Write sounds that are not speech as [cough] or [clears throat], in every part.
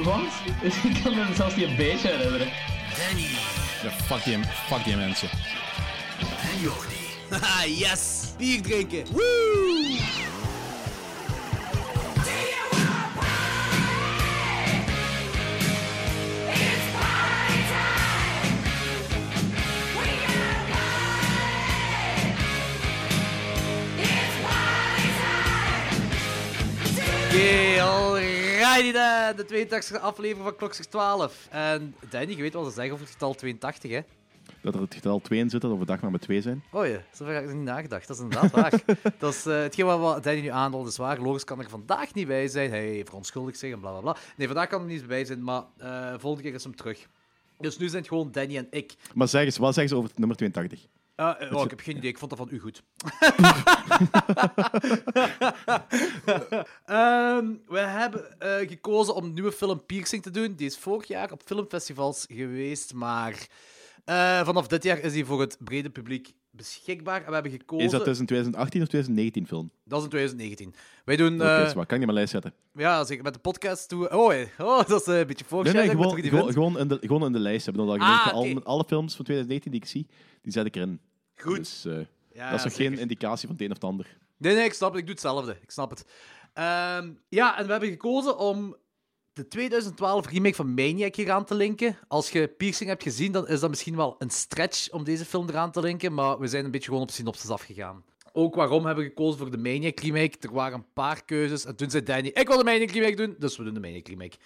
Wat? [laughs] Ik kan me zelfs niet een beetje herinneren. Danny Ja, fuck die, fuck die mensen. en Jordi. Haha, yes! Bier drinken! Woo! Oké, alrighty dan. De 82e aflevering van Klokslag 12. En Danny, je weet wat ze zeggen over het getal 82, hè? Dat er het getal 2 in zit, dat overdag maar met 2 zijn. Oh ja, zover heb ik er niet nagedacht. Dat is inderdaad waar. [laughs] dat is eh, hetgeen wat, Danny nu aanhaalde, is waar. Logisch kan er vandaag niet bij zijn. Hij verontschuldigt zich en bla bla bla. Nee, vandaag kan hij niet bij zijn, maar eh, volgende keer is hem terug. Dus nu zijn het gewoon Danny en ik. Maar zeg eens, wat zeggen ze over het nummer 82? Ah, eh, oh, ik heb geen idee, ik vond dat van u goed. [laughs] Ehm, we hebben eh, gekozen om een nieuwe film Piercing te doen. Die is vorig jaar op filmfestivals geweest, maar eh, vanaf dit jaar is die voor het brede publiek beschikbaar. En we hebben gekozen... Is dat dus een 2018 of 2019 film? Dat is in 2019. Wij doen... Oké, eh, kan ik niet mijn lijst zetten. ja, zeker met de podcast toe. Oh, oh dat is eh, een beetje voorstel. nee, gewoon, gewoon, gewoon, in de, gewoon in de lijst hebben. Ik Ah, alle, alle films van 2019 die ik zie, die zet ik erin. Goed. Dus, eh, Ja, dat is nog geen indicatie van het een of het ander. Nee, nee, ik snap het. Ik doe hetzelfde. Ik snap het. Ehm, ja, en we hebben gekozen om de 2012 remake van Maniac hier aan te linken. Als je Piercing hebt gezien, dan is dat misschien wel een stretch om deze film eraan te linken, maar we zijn een beetje gewoon op synopsis afgegaan. Ook waarom hebben we gekozen voor de Maniac remake? Er waren een paar keuzes en toen zei Danny, ik wil de Maniac remake doen, dus we doen de Maniac remake.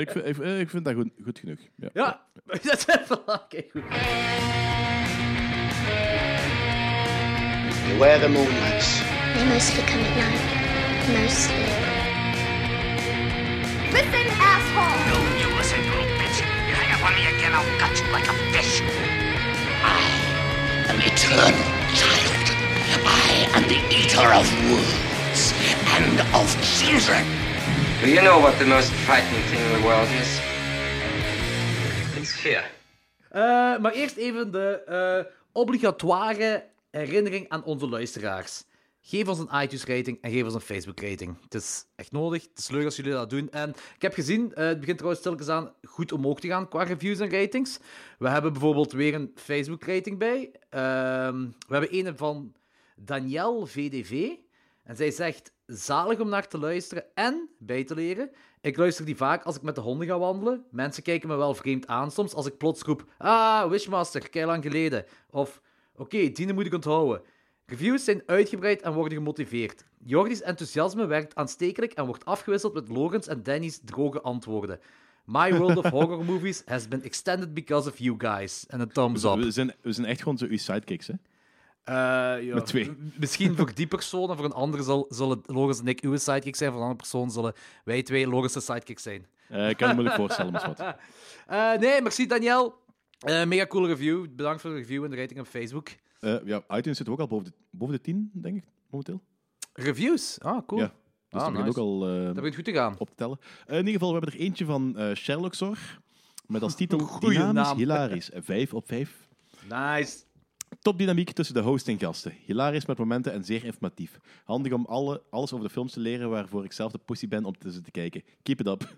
ik, vind, ik, ik vind dat goed, goed genoeg. Ja. Ja, [laughs] dat is even... Oké, goed. Beware the moonlights. They mostly come at night. Mostly. Listen, asshole! No, you listen, little bitch. You hang up on me again, I'll gut you like a fish. An eternal child. I am the eater of worlds and of children. Do you know what the most frightening thing in the world is? It's fear. Eh, maar eerst even de eh, obligatoire herinnering aan onze luisteraars. Geef ons een iTunes-rating en geef ons een Facebook-rating. Het is echt nodig. Het is leuk als jullie dat doen. En ik heb gezien, eh, het begint trouwens stilletjes aan goed omhoog te gaan qua reviews en ratings. We hebben bijvoorbeeld weer een Facebook-rating bij. Ehm, we hebben een van Danielle VDV. En zij zegt, zalig om naar te luisteren en bij te leren. Ik luister die vaak als ik met de honden ga wandelen. Mensen kijken me wel vreemd aan soms als ik plots roep... Ah, Wishmaster, kei lang geleden. Of, oké, die moet ik onthouden. Reviews zijn uitgebreid en worden gemotiveerd. Jordi's enthousiasme werkt aanstekelijk en wordt afgewisseld met Logans en Danny's droge antwoorden. My world of horror [laughs] movies has been extended because of you guys. En een thumbs up. We, zijn, we zijn echt gewoon zo uw sidekicks, hè? Eh, ja, Met twee. Misschien voor die persoon en voor een ander zal, zullen Logans en ik uw sidekick zijn. Voor een andere persoon zullen wij twee Logans' sidekicks zijn. Eh, ik kan me moeilijk voorstellen, maar wat. [laughs] Eh, nee, merci Daniel. Eh, mega coole review. Bedankt voor de review en de rating op Facebook. Eh, ja, iTunes zit ook al boven de, boven de 10, denk ik, momenteel. Reviews? Ah, cool. Ja. Dus Ah, dat nice. ook al eh, Dat begint goed te gaan. op te tellen. Eh, in ieder geval, we hebben er eentje van eh Sherlock Zorg. Met als [laughs] titel Goeie Dynamisch, naam. hilarisch. 5 op 5. Nice. Topdynamiek tussen de host en gasten. Hilarisch met momenten en zeer informatief. Handig om alle, alles over de films te leren waarvoor ik zelf de pussy ben om te zitten kijken. Keep it up. [laughs]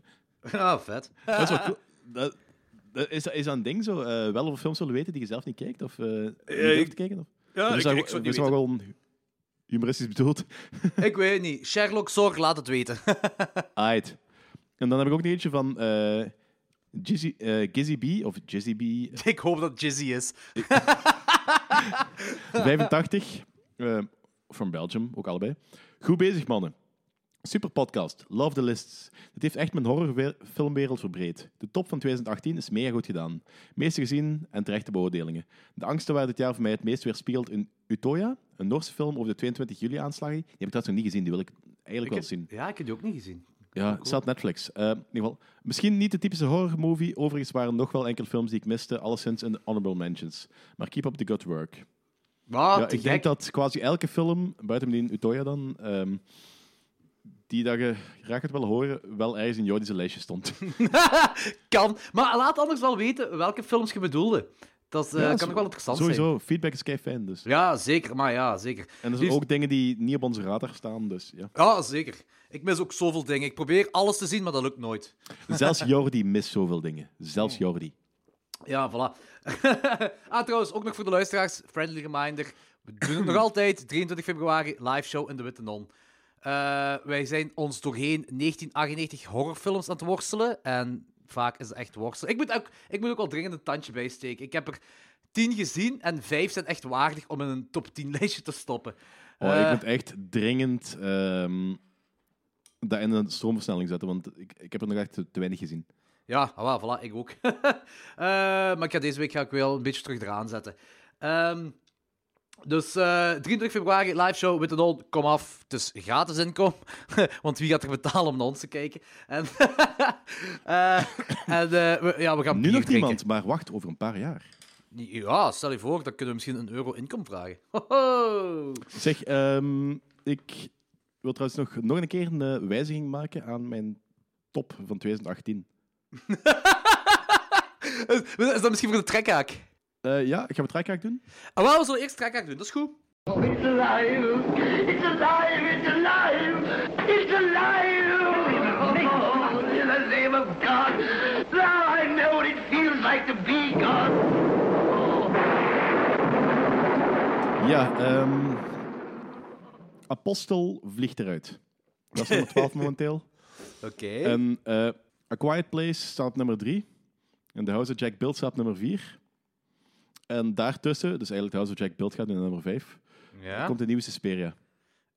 Ah, vet. [laughs] Dat is, wel cool. dat, dat- is, is dat een ding zo? eh, wel over films willen weten die je zelf niet kijkt? Of niet te kijken? Of? Ja, is ik, dat, ik zou niet dat humoristisch bedoeld? [laughs] Ik weet het niet. Sherlock, zorg, laat het weten. [laughs] Aight. En dan heb ik ook nog eentje van eh Jizzy, eh, Gizzy B, of Jizzy B, [laughs] ik hoop dat Jizzy is. 85. eh, from Belgium, ook allebei. Goed bezig, mannen. Super podcast. Love the lists. Het heeft echt mijn horrorfilmwereld verbreed. De top van 2018 is mega goed gedaan. Meeste gezien en terechte beoordelingen. De angsten waar dit jaar voor mij het meest weerspiegelt in Utoya, een Noorse film over de 22 juli aanslagen. Die heb ik trouwens nog niet gezien, die wil ik eigenlijk Ik wel heb- zien. Ja, ik heb die ook niet gezien. Ja, het staat op Netflix. Eh, in ieder geval, misschien niet de typische horrormovie. Overigens waren er nog wel enkele films die ik miste, alleszins in de honorable mentions. Maar keep up the good work. Ah, ja, ik denk dat quasi elke film, buiten die Utoya dan, ehm, die dat je graag het wel horen, wel ergens in Jodische lijstje stond. [laughs] Kan. Maar laat anders wel weten welke films je bedoelde. Dat eh, Ja, kan ook wel interessant zijn. Sowieso, feedback is kei fijn. Dus. Ja, zeker. Maar ja, zeker. En er zijn ook dingen die niet op onze radar staan. Dus, ja. Ja, zeker. Ik mis ook zoveel dingen. Ik probeer alles te zien, maar dat lukt nooit. [laughs] Zelfs Jordi mist zoveel dingen. Zelfs Jordi. Ja, voilà. [laughs] ah, trouwens, ook nog voor de luisteraars, friendly reminder. We doen het nog altijd, [clears throat] 23 februari, live show in de Witte Non. Eh, wij zijn ons doorheen 1998 horrorfilms aan het worstelen. En vaak is het echt worstelen. Ik moet ook, ik moet ook wel dringend een tandje bijsteken. Ik heb er 10 gezien en 5 zijn echt waardig om in een top 10 lijstje te stoppen. Oh, Eh, ik moet echt dringend ehm, dat in een stroomversnelling zetten, want ik, ik heb er nog echt te, te weinig gezien. Ja, ah, voilà, ik ook. [laughs] Eh, maar ik ga deze week ga ik wel een beetje terug eraan zetten. Ehm, dus eh 23 februari, live show with the Non, kom af. Het is gratis inkom, [laughs] want wie gaat er betalen om naar ons te kijken? En, [laughs] eh, en eh, we, ja, we gaan Nu nog drinken. niemand, maar wacht, over een paar jaar. Ja, stel je voor, dan kunnen we misschien een euro inkom vragen. [laughs] Hoho. Zeg, ehm, ik wil trouwens nog, nog een keer een wijziging maken aan mijn top van 2018. is, is dat misschien voor de trekhaak? Eh, ja, ik ga mijn trekhaak doen. Ah, wel, we zullen eerst doen, dat is goed. It's alive! It's alive! It's alive! It's alive! Oh, in the name of God! Now I know what it feels like to be God! Ja, ehm, Apostel vliegt eruit. Dat is nummer 12 [laughs] momenteel. Oké. En eh, A Quiet Place staat op nummer 3. En The House of Jack Built staat op nummer 4. En daartussen, dus eigenlijk House of Jack Built gaat naar nummer 5, Ja. komt de nieuwe Suspiria.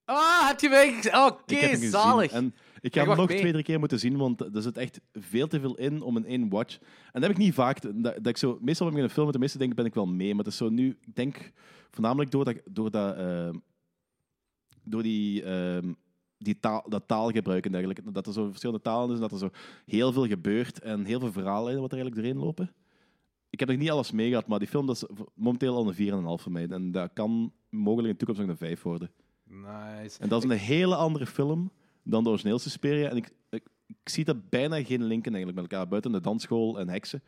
Ah, heb je mij gezien? Oké, gezien. zalig. En ik ga hem nog mee. twee, drie keer moeten zien, want er zit echt veel te veel in om in één watch. En dat heb ik niet vaak. Dat, dat ik zo, meestal ben ik in een film met de meeste dingen ben ik wel mee. Maar het is zo nu, ik denk voornamelijk door dat, door dat, ehm, door die, ehm, die taal, dat taalgebruik en dergelijke. Dat er zo verschillende talen is en dat er zo heel veel gebeurt en heel veel verhaallijnen wat er eigenlijk doorheen lopen. Ik heb nog niet alles mee gehad, maar die film dat is momenteel al een 4,5 voor mij. En dat kan mogelijk in de toekomst nog een 5 worden. Nice. En dat is een hele andere film dan de origineel Suspiria. En ik, ik, ik zie daar bijna geen linken eigenlijk met elkaar, buiten de dansschool en heksen.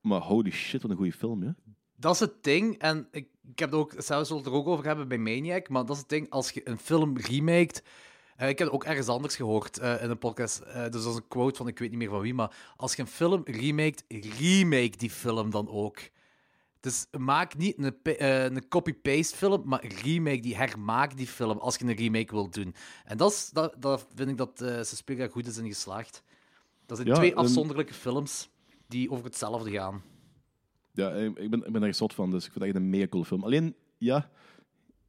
Maar holy shit, wat een goede film, ja. Dat is het ding, en ik, ik heb het ook, zelfs wel het er ook over hebben bij Maniac, maar dat is het ding, als je een film remaked... eh, ik heb ook ergens anders gehoord eh, in een podcast, eh, dus dat is een quote van ik weet niet meer van wie, maar als je een film remaked, remake die film dan ook. Dus maak niet een, een copy-paste film, maar remake die, hermaak die film als je een remake wilt doen. En dat, is, dat, dat vind ik dat eh Suspiria goed is in geslaagd. Dat zijn Ja, twee afzonderlijke films die over hetzelfde gaan. Ja, ik ben, ik ben daar zot van, dus ik vind het echt een mega coole film. Alleen, ja,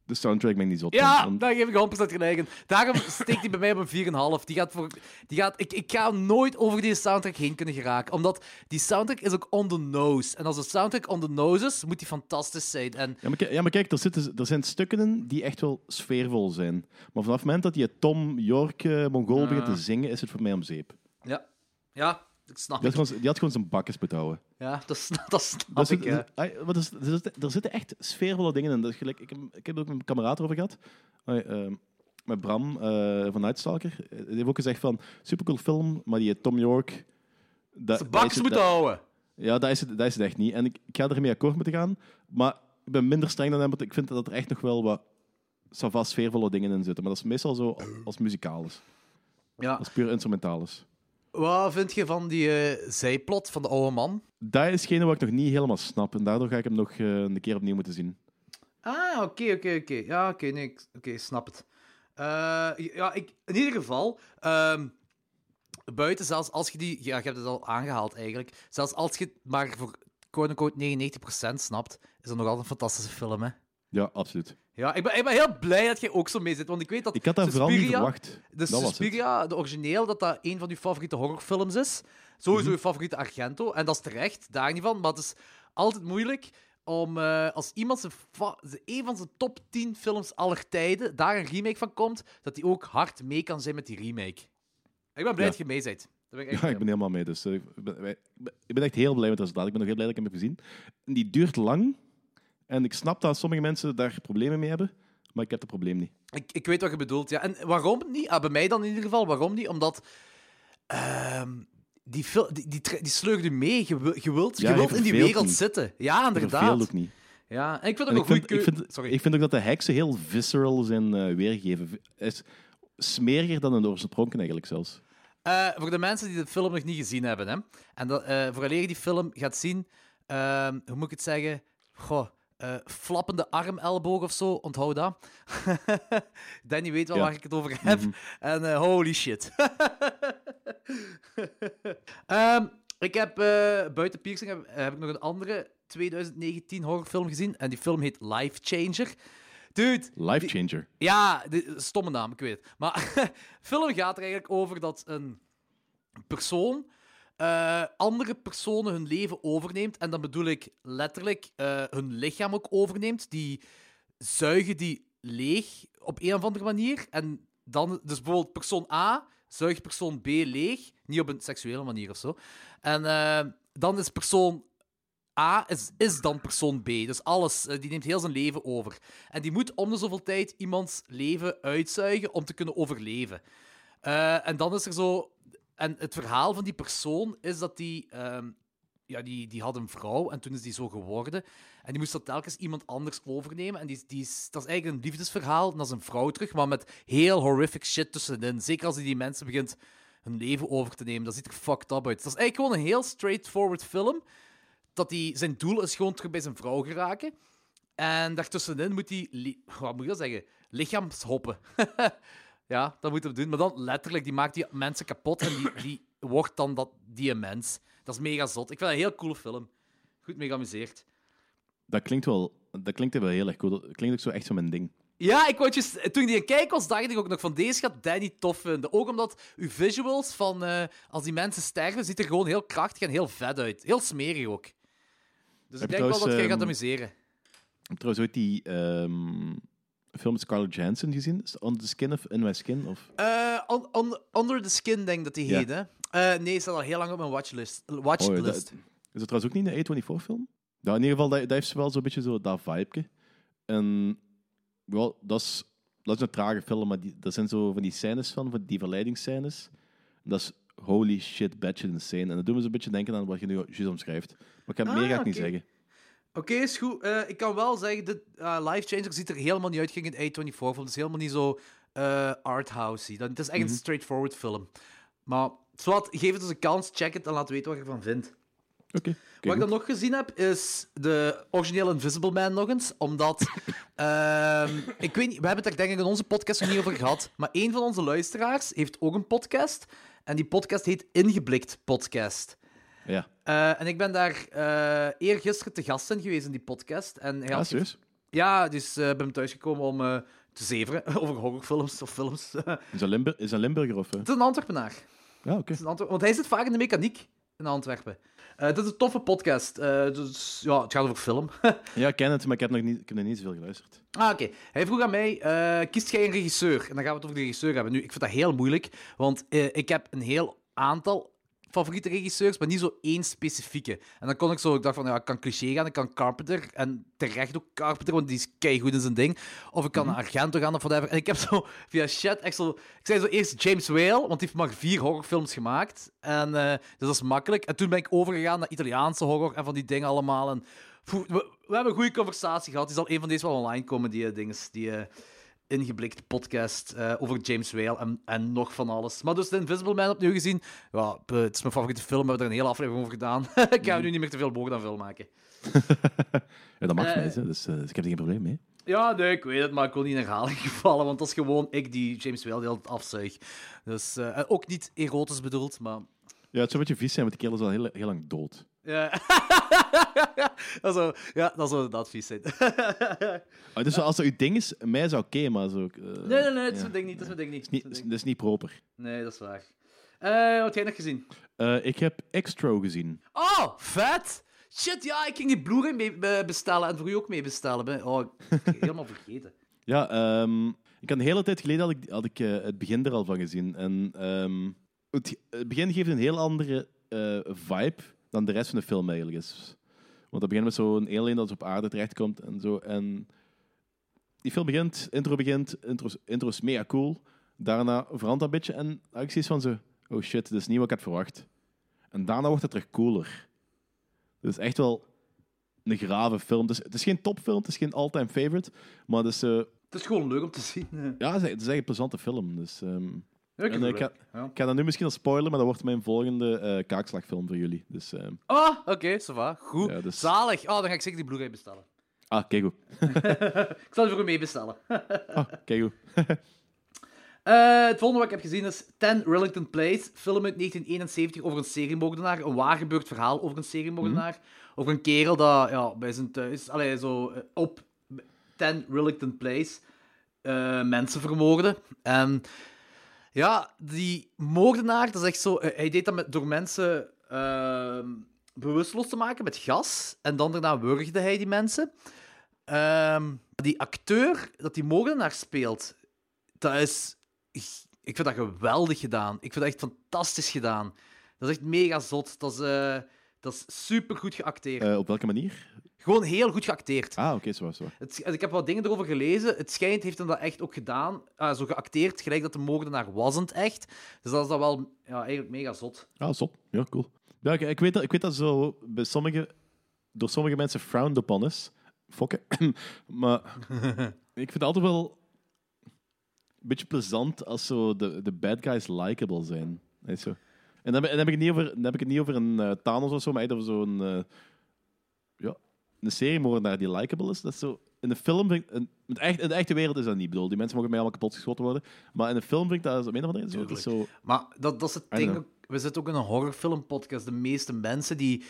de soundtrack ben ik niet zot Ja, daar geef ik 100% gelijk in. Daarom steekt hij bij mij op een 4,5. Die gaat voor, die gaat, ik, ik ga nooit over die soundtrack heen kunnen geraken. Omdat die soundtrack is ook on the nose. En als de soundtrack on the nose is, moet die fantastisch zijn. En Ja, maar, ja, maar kijk, er, zitten, er zijn stukken in die echt wel sfeervol zijn. Maar vanaf het moment dat die Tom York uh, Mongool begint te zingen, is het voor mij om zeep. ja, ja ik snap Die had het. gewoon, die had gewoon zijn bakjes moeten houden. Ja, dat, sna- [laughs] dat snap Dat ik, ja. is- er, zitten, er zitten echt sfeervolle dingen in. Dat gelijk, ik, heb, ik heb er ook met mijn kameraad over gehad. Ehm, met Bram eh, van Nightstalker. Eh, Die heeft ook gezegd van, supercool film, maar die Tom York... Dat, dat bakjes moeten dat- houden. Ja, dat is, het, dat is het echt niet. En ik, ik ga ermee akkoord moeten gaan. Maar ik ben minder streng dan hem, want ik vind dat er echt nog wel wat savas sfeervolle dingen in zitten. Maar dat is meestal zo als muzikaal is. Ja. Als puur instrumentaal is. Wat vind je van die eh, zijplot van de oude man? Dat is hetgene wat ik nog niet helemaal snap. En daardoor ga ik hem nog eh, een keer opnieuw moeten zien. Ah, oké, oké, oké. Ja, oké, nee, oké, snap het. Eh, ja, ik, in ieder geval, ehm, buiten zelfs als je die, ja, je hebt het al aangehaald eigenlijk, zelfs als je het maar voor quote-unquote 99% snapt, is dat nog altijd een fantastische film, hè? Ja, absoluut. Ja, ik ben, ik ben heel blij dat jij ook zo mee zit, want ik weet dat Ik had dat vooral niet verwacht. De dat. Suspiria, de origineel, dat dat een van uw favoriete horrorfilms is. Sowieso Mhm. uw favoriete Argento. En dat is terecht, daar niet van. Maar het is altijd moeilijk om, eh, als iemand zijn een van zijn top 10 films aller tijden, daar een remake van komt, dat hij ook hard mee kan zijn met die remake. Ik ben blij Ja. dat je mee bent. Ben ik Ja, ik ben helemaal mee. Dus eh, ik, ben, wij- ik ben- ik ben echt heel blij met het resultaat. Ik ben nog heel blij dat ik hem heb gezien. En die duurt lang. En ik snap dat sommige mensen daar problemen mee hebben. Maar ik heb het probleem niet. Ik, ik weet wat je bedoelt, ja. En waarom niet? Ah, bij mij dan in ieder geval. Waarom niet? Omdat... ehm, die, die, die, die sleugt u mee. Je, je wilt, Ja, je je wilt in die wereld niet. zitten. Ja, Dat inderdaad. verveelt ook niet. Ja, en ik vind En ook ik een vind, goede ik, vind, Sorry. ik vind ook dat de heksen heel visceral zijn eh, weergegeven. Is smeriger dan een oorspronkelijke eigenlijk zelfs. Eh, voor de mensen die de film nog niet gezien hebben, hè, en dat, eh vooraleer je die film gaat zien, ehm, hoe moet ik het zeggen? Goh, eh, flappende armelboog of zo, onthoud dat. [laughs] Danny weet wel Ja. waar ik het over heb. En eh, holy shit. [laughs] Ehm, ik heb eh, buiten Piercing heb, heb ik nog een andere 2019 horrorfilm gezien. En die film heet Life Changer. Dude, Life changer. ja, stomme naam, ik weet het. Maar [laughs] film gaat er eigenlijk over dat een persoon eh, andere personen hun leven overneemt. En dan bedoel ik letterlijk eh, hun lichaam ook overneemt. Die zuigen die leeg op een of andere manier. En dan, dus bijvoorbeeld persoon A zuigt persoon B leeg. Niet op een seksuele manier of zo. En eh, dan is persoon A is, is dan persoon B. Dus alles, die neemt heel zijn leven over. En die moet om de zoveel tijd iemands leven uitzuigen om te kunnen overleven. En dan is er zo. En het verhaal van die persoon is dat die. ehm, ja, die, die had een vrouw en toen is die zo geworden. En die moest dat telkens iemand anders overnemen. En die, die is, dat is eigenlijk een liefdesverhaal naar zijn vrouw terug, maar met heel horrific shit tussenin. Zeker als hij die mensen begint hun leven over te nemen. Dat ziet er fucked up uit. Dat is eigenlijk gewoon een heel straightforward film. Dat hij, zijn doel is gewoon terug bij zijn vrouw geraken. En daartussenin moet hij, wat moet je dat zeggen, lichaamshoppen. [laughs] ja, dat moet hij doen. Maar dan letterlijk, die maakt die mensen kapot en die, die wordt dan dat, die een mens. Dat is mega zot. Ik vind dat een heel coole film. Goed mee geamuseerd. Dat klinkt wel, dat klinkt wel heel erg cool. Dat klinkt ook zo echt zo mijn ding. Ja, ik wou juist- toen die een kijk was, dacht ik ook nog van deze gaat Danny tof vinden. Ook omdat uw visuals van eh, als die mensen sterven, ziet er gewoon heel krachtig en heel vet uit. Heel smerig ook. Dus Heb ik je denk wel dat jij gaat ehm, amuseren. Ik heb trouwens ooit die film met Scarlett Johansson gezien. Is het On the Skin of In My Skin? Of... On- on- Under the Skin, denk ik dat die heet, hè? Eh, nee, staat al heel lang op mijn watchlist. watchlist. Oh, dat- is het trouwens ook niet een A24-film? Ja, in ieder geval, dat, dat heeft wel zo'n beetje zo dat vibe. En wel, dat is, dat is een trage film, maar die, dat zijn zo van die scènes van, van die verleidingsscènes. Dat is holy shit, batshit insane. En dat doet me zo'n beetje denken aan wat je nu juist omschrijft. Maar ik ga, meer Ah, ga ik niet zeggen. Oké, is goed. Eh, ik kan wel zeggen, de eh, Life Changer ziet er helemaal niet uit. Ging in A24-film. Het is helemaal niet zo eh arthousey. Dat- Het is echt een straightforward film. Maar zwart, geef het eens een kans, check het en laat weten wat je ervan vindt. Oké. Wat ik goed. dan nog gezien heb, is de originele Invisible Man nog eens. Omdat, [laughs] ehm, ik weet niet, we hebben het er denk ik in onze podcast nog niet over gehad, maar een van onze luisteraars heeft ook een podcast. En die podcast heet Ingeblikt Podcast. Ja. Eh, en ik ben daar eh eergisteren te gast in geweest in die podcast. En hij Ah, had ja, dus ik ben thuisgekomen om te zeveren [laughs] over horrorfilms of films. het [laughs] Is dat, Limburg, is dat Limburger of... eh? is een Antwerpenaar. Ja, oké. Het een Antwer- Want hij zit vaak in de mechaniek in Antwerpen. Het is een toffe podcast. Dus, ja, het gaat over film. [laughs] Ja, ik ken het, maar ik heb nog niet, ik heb nog niet zoveel geluisterd. ah, oké. Hij vroeg aan mij, kiest jij een regisseur? En dan gaan we het over de regisseur hebben. Nu, ik vind dat heel moeilijk, want ik heb een heel aantal favoriete regisseurs, maar niet zo één specifieke. En dan kon ik zo, ik dacht van, ja, ik kan cliché gaan, ik kan Carpenter, en terecht ook Carpenter, want die is keigoed in zijn ding. Of ik kan naar Argento gaan of whatever. En ik heb zo via chat echt zo... Ik zei zo eerst James Whale, want die heeft maar vier horrorfilms gemaakt. En eh, dus dat is makkelijk. En toen ben ik overgegaan naar Italiaanse horror en van die dingen allemaal. En, we, we hebben een goede conversatie gehad. Die zal een van deze wel online komen, die eh, die... eh, ingeblikte podcast eh, over James Whale en, en nog van alles. Maar dus The Invisible Man opnieuw gezien. Ja, het is mijn favoriete film. We hebben er een hele aflevering over gedaan. [laughs] ik ga er nu niet meer te veel woorden aan veel maken. [laughs] Ja, dat mag Eh, mij, hè, dus, eh, dus ik heb er geen probleem mee. Ja, nee, ik weet het, maar ik wil niet in herhaling [laughs] vallen, want dat is gewoon ik die James Whale de hele tijd afzuig. Dus eh, ook niet erotisch bedoeld, maar... Ja, het zou een beetje vies zijn, want die kerel is al heel, heel lang dood. Ja. [laughs] dat zou, ja, dat zou inderdaad vies zijn. Ah, dus als dat uw ding is, mij is oké, maar zo... eh, nee, nee, nee, dat is mijn ding niet. Dat is mijn ding niet. niet, Dat is mijn dat is niet proper. Nee, dat is waar. Eh, wat heb jij nog gezien? Eh, ik heb Extro gezien. Oh, vet! Shit, ja, ik ging die Blu-ray mee eh, bestellen en voor u ook mee bestellen. Ben- Oh, ik heb helemaal [laughs] vergeten. Ja, ehm, ik had een hele tijd geleden had ik, had ik het begin er al van gezien. En ehm, het, het begin geeft een heel andere vibe dan de rest van de film eigenlijk is. Want dat begint met zo'n alien dat op aarde terechtkomt en zo. En die film begint, intro begint, intro, intro is mega cool. Daarna verandert dat een beetje en zoiets van zo, oh shit, dit is niet wat ik had verwacht. En daarna wordt het terug cooler. Het is echt wel een grave film. Het is, het is geen topfilm, het is geen all-time favorite, maar het is, eh, Het is gewoon leuk om te zien. ja, het is, het is echt een plezante film. Dus, ehm, ik en, eh, het ik, ga, leuk. Ja. ik ga dat nu misschien al spoilen, maar dat wordt mijn volgende eh, kaakslagfilm voor jullie. Dus, ehm, Oh, oké, ça va. Goed. Ja, dus- Zalig. Oh, dan ga ik zeker die Blu-ray bestellen. ah, kijk goed. [laughs] Ik zal die voor u mee bestellen. Ah, kijk goed. [laughs] Het volgende wat ik heb gezien is 10 Rillington Place. Film uit 1971 over een seriemoordenaar. Een waar gebeurd verhaal over een seriemoordenaar. Over een kerel dat ja, bij zijn thuis... Allee, zo op 10 Rillington Place mensen vermoordde. En ja, die moordenaar, dat is echt zo... eh, hij deed dat met, door mensen ehm, bewusteloos te maken met gas. En dan daarna wurgde hij die mensen. Ehm, die acteur dat die moordenaar speelt, dat is... Ik vind dat geweldig gedaan. Ik vind dat echt fantastisch gedaan. Dat is echt mega zot. Dat is, eh, dat is super goed geacteerd. Eh, op welke manier? Gewoon heel goed geacteerd. Ah, oké, zo, zo. Het, ik heb wat dingen erover gelezen. Het schijnt heeft hem dat echt ook gedaan. ah, zo geacteerd, gelijk dat de moordenaar was het echt. Dus dat is dan wel ja, eigenlijk mega zot. Ah, zot. Ja, cool. Ja, ik, ik, weet dat, ik weet dat zo bij sommige, door sommige mensen frowned upon is. Fokken. [clears throat] maar [laughs] ik vind het altijd wel een beetje plezant als zo de, de bad guys likable zijn. Je zo. En dan, dan heb ik het niet over, dan heb ik het niet over een eh, Thanos of zo, maar echt over zo'n eh, ja, een seriemoordenaar die likable is. Dat is zo, in de film, vind ik, in, in, de echt, in de echte wereld is dat niet. Bedoel, die mensen mogen mij allemaal kapot geschoten worden. Maar in de film vind ik dat op een of andere manier zo. Maar dat, dat is het ding. We zitten ook in een horrorfilmpodcast. De meeste mensen die...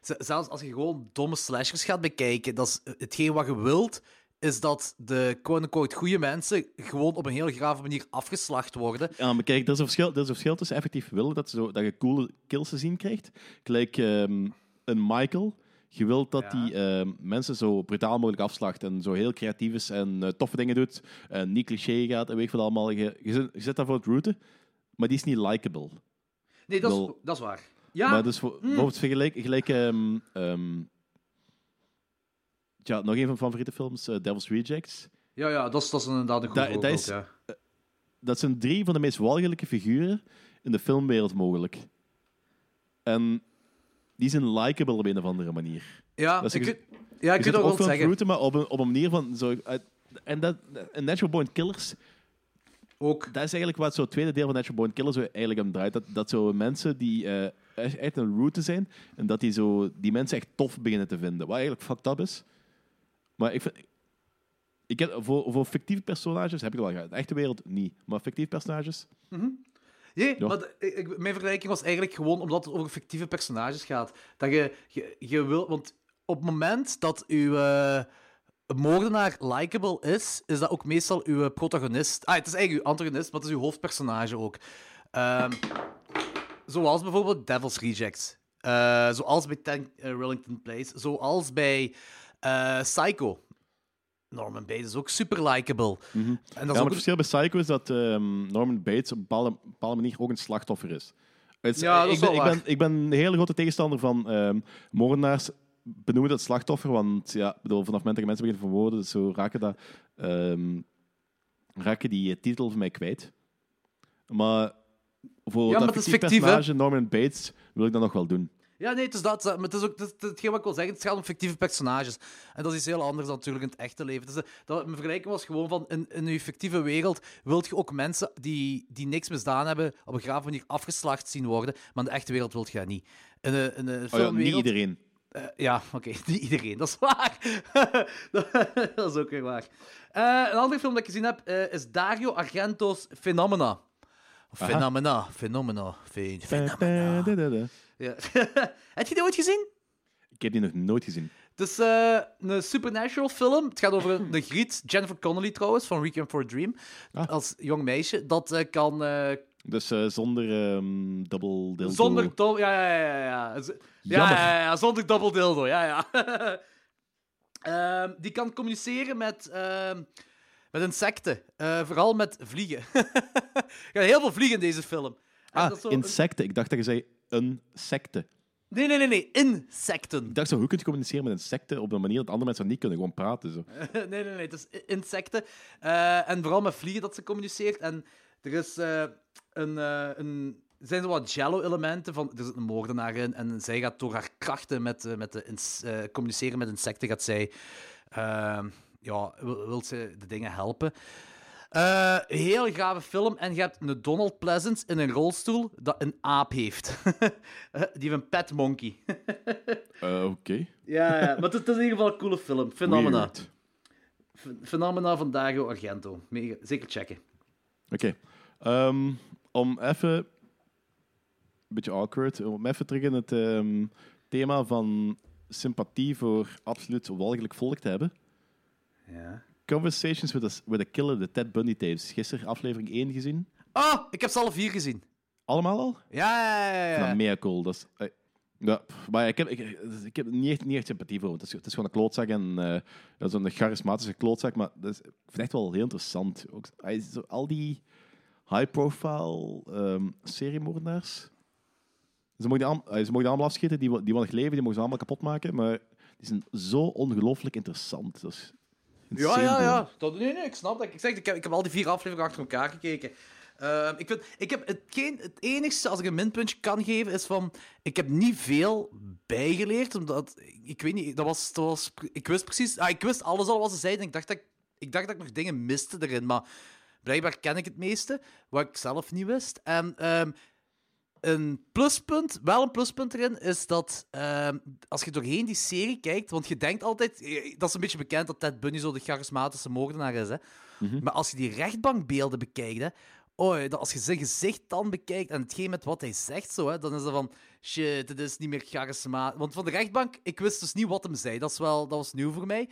Z- zelfs als je gewoon domme slashers gaat bekijken, dat is hetgeen wat je wilt, is dat de quote-unquote goede mensen gewoon op een heel grave manier afgeslacht worden. Ja, maar kijk, er is een verschil, er is een verschil tussen effectief willen dat, zo, dat je coole kills te zien krijgt. Gelijk ehm, een Michael. Je wilt dat Ja. die ehm, mensen zo brutaal mogelijk afslacht en zo heel creatief is en eh, toffe dingen doet. En niet cliché gaat en weet wat allemaal. Je, je, zit- je zit daar voor het routen, maar die is niet likable. Nee, dat is, dat is waar. Ja, Maar dus voor, bijvoorbeeld vergelijk, gelijk, ehm, ja, nog een van mijn favoriete films, eh, Devil's Rejects. ja, ja dat, is, dat is inderdaad een goed Dat- dat is- ja. dat zijn drie van de meest walgelijke figuren in de filmwereld mogelijk. En die zijn likable op een of andere manier. Ja, Dat is ik, kun- ja, ik je kan ook wel zeggen. routen, maar op een, op een manier van... Zo, en dat, en Natural Born Killers, Ook. dat is eigenlijk wat zo het tweede deel van Natural Born Killers eigenlijk om draait. Dat, dat zo mensen die eh, echt een route zijn, en dat die, zo, die mensen echt tof beginnen te vinden. Wat eigenlijk fucked up is. Maar ik vind... Ik heb, voor, voor fictieve personages heb ik het wel gehad. De echte wereld niet. Maar fictieve personages... Nee, Ja. maar ik, mijn vergelijking was eigenlijk gewoon omdat het over fictieve personages gaat. Dat je, je, je wil... Want op het moment dat uw eh, moordenaar likable is, is dat ook meestal uw protagonist. Ah, het is eigenlijk uw antagonist, maar het is uw hoofdpersonage ook. Ehm, zoals bijvoorbeeld Devil's Rejects. Eh, zoals bij Ten eh, Rillington Place. Zoals bij eh, Psycho. Norman Bates is ook super likable. En dat Ja, is maar het verschil bij Psycho is dat ehm, Norman Bates op een bepaalde, bepaalde manier ook een slachtoffer is. Is- Ja, dat is ik, ben, wel ik, ben, ik ben een hele grote tegenstander van ehm moordenaars benoemen dat slachtoffer, want ja, ik bedoel, vanaf het moment dat je mensen beginnen verwoorden, zo raken, dat, ehm, raken die eh, titel van mij kwijt. Maar voor Ja, dat maar is fictief, personage Norman Bates wil ik dat nog wel doen. Ja, nee, het is dat. Maar het is ook het, is hetgeen wat ik wil zeggen. Het gaat om fictieve personages. En dat is iets heel anders dan natuurlijk in het echte leven. Dus, eh, dat, mijn vergelijking was gewoon van, in, in je fictieve wereld wilt je ook mensen die, die niks misdaan hebben, op een grave manier afgeslacht zien worden. Maar in de echte wereld wilt je dat niet. In de, in de Oh ja, niet iedereen. Eh, ja, oké, [laughs] niet iedereen, dat is waar. [laughs] dat is ook weer waar. Eh, een andere film dat ik gezien heb eh, is Dario Argento's Phenomena. Phenomena, Phenomena, Phenomena. Ja. [laughs] Heb je die ooit gezien? Ik heb die nog nooit gezien. Het is eh, een supernatural film. Het gaat over een, een griet, Jennifer Connelly trouwens, van Requiem for a Dream. Ah. Als jong meisje. Dat eh, kan... eh, Dus eh, zonder ehm double dildo. zonder... dol- Ja, ja, ja, ja. Z- Ja, ja, ja, zonder double dildo. Ja, ja. [laughs] Ehm, die kan communiceren met, ehm, met insecten. Vooral met vliegen. [laughs] er gaan heel veel vliegen in deze film. En Ah, dat is zo- insecten. Ik dacht dat je zei een secte. Nee, nee, nee, nee. Insecten. Ik dacht zo, hoe kun je communiceren met insecten op een manier dat andere mensen niet kunnen? Gewoon praten. Zo. [laughs] nee, nee, nee. Het is insecten. Eh, en vooral met vliegen dat ze communiceert. En er is eh, een... eh, een zijn zo wat jello-elementen van... Er zit een moordenaar in en zij gaat door haar krachten met, met de ins- communiceren met insecten, gaat zij... ja, wil, wil ze de dingen helpen. Eh, heel gave film. En je hebt een Donald Pleasance in een rolstoel dat een aap heeft. [laughs] Eh, Die heeft een pet monkey. [laughs] Eh, Oké. ja, ja, maar het, het is in ieder geval een coole film. Phenomena. Phenomena van Dario Argento. Mega, zeker checken. Oké. Ehm, om even... Een beetje awkward. Om even terug in het ehm, thema van sympathie voor absoluut walgelijk volk te hebben. Ja. Conversations with a, with a Killer, de Ted Bundy tapes. Gisteren aflevering 1 gezien. Oh, ik heb ze alle vier gezien. Allemaal al? Ja, ja, ja. Ja. mega cool. Dat is, eh, ja, maar ik heb, ik, ik heb niet, echt, niet echt sympathie voor. Het is, het is gewoon een klootzak en eh, zo'n charismatische klootzak. Maar dat is, ik vind het echt wel heel interessant. Ook, hij zo, al die high-profile ehm seriemoordenaars. Ze mogen, die al- eh, ze mogen die allemaal afschieten, die, die nog leven, die mogen ze allemaal kapot maken. Maar die zijn zo ongelooflijk interessant. Dat is Ja, ja, ja. Dat, nee, nee, ik snap dat. Ik, zeg, ik, heb, ik heb al die vier afleveringen achter elkaar gekeken. Ehm, ik, vind, ik heb het, geen, het enigste, als ik een minpuntje kan geven, is van... Ik heb niet veel bijgeleerd, omdat... Ik weet niet, dat was... Dat was ik wist precies... Ah, ik wist alles al wat ze zeiden. en Ik dacht dat ik, ik dacht dat ik nog dingen miste erin, maar... Blijkbaar ken ik het meeste, wat ik zelf niet wist. En ehm, een pluspunt, wel een pluspunt erin, is dat ehm, als je doorheen die serie kijkt, want je denkt altijd, eh, dat is een beetje bekend dat Ted Bundy zo de charismatische moordenaar is, hè. Maar als je die rechtbankbeelden bekijkt, hè, oh, dat als je zijn gezicht dan bekijkt en hetgeen met wat hij zegt, zo, hè, dan is dat van, shit, dit is niet meer charismatisch. Want van de rechtbank, ik wist dus niet wat hem zei, dat, is wel, dat was nieuw voor mij.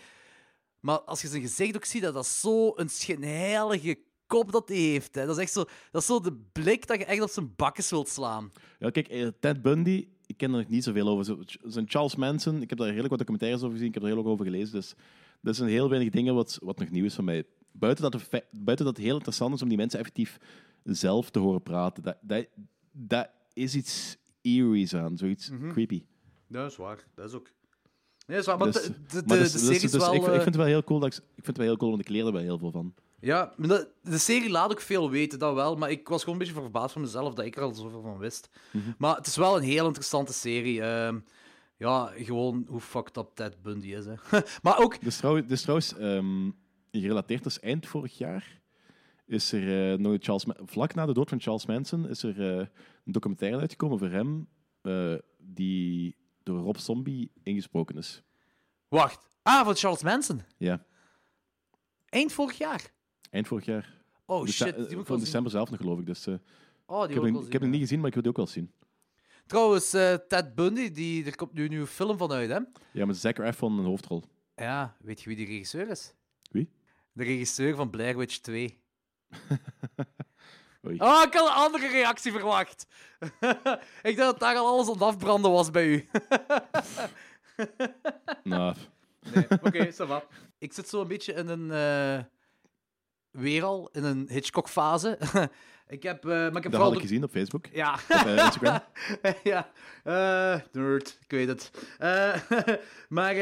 Maar als je zijn gezicht ook ziet, dat dat is zo een schijnheilige kop dat hij heeft. Hè. Dat is echt zo, dat is zo de blik dat je echt op zijn bakkes wilt slaan. Ja, kijk, eh, Ted Bundy, ik ken er nog niet zoveel over. Zo- Zijn Charles Manson, ik heb daar redelijk wat documentaires over gezien, ik heb er heel ook over gelezen. Dus dat zijn heel weinig dingen wat, wat nog nieuw is van mij. Buiten dat, buiten dat het heel interessant is om die mensen effectief zelf te horen praten. Dat, dat, dat is iets eerie's aan, zoiets creepy. Dat is waar, dat is ook. Nee, dat is waar, maar Dus- de, de, maar dus- de dus- serie dus is wel... ik, vind- ik eh, vind het wel heel cool, dat ik, ik vind het wel heel cool, want ik leer er wel heel veel van. Ja, maar de, de serie laat ook veel weten, dat wel. Maar ik was gewoon een beetje verbaasd van mezelf dat ik er al zoveel van wist. Mhm. Maar het is wel een heel interessante serie. Ehm, ja, gewoon hoe fucked up Ted Bundy is. Hè. [laughs] maar ook... Dus trouwens, dus trouwens ehm, gerelateerd is eind vorig jaar is er eh, nog Charles Ma- vlak na de dood van Charles Manson is er eh, een documentaire uitgekomen over hem eh, die door Rob Zombie ingesproken is. Wacht. Ah, van Charles Manson. Ja, Eind vorig jaar. Eind vorig jaar. Oh Dece- shit, eh, die moet ik wel van zien. december zelf nog geloof ik. Dus, eh, Oh, die ik heb, wil hem, wel ik heb hem niet gezien, maar ik wil die ook wel zien. Trouwens, eh, Ted Bundy, die, er komt nu een nieuwe film van uit, hè? Ja, met Zac Efron een hoofdrol. Ja, weet je wie die regisseur is? Wie? De regisseur van Blair Witch 2. [laughs] Oei. Oh, ik had een andere reactie verwacht. [laughs] ik dacht dat daar al alles aan het afbranden was bij u. [laughs] nou, Nee, oké, ça va. Ik zit zo een beetje in een... eh weer al, in een Hitchcock-fase. [laughs] ik heb... eh, maar ik heb dat vooral... had ik gezien op Facebook, Ja. op eh, Instagram. [laughs] ja, eh, nerd, ik weet het. [laughs] Maar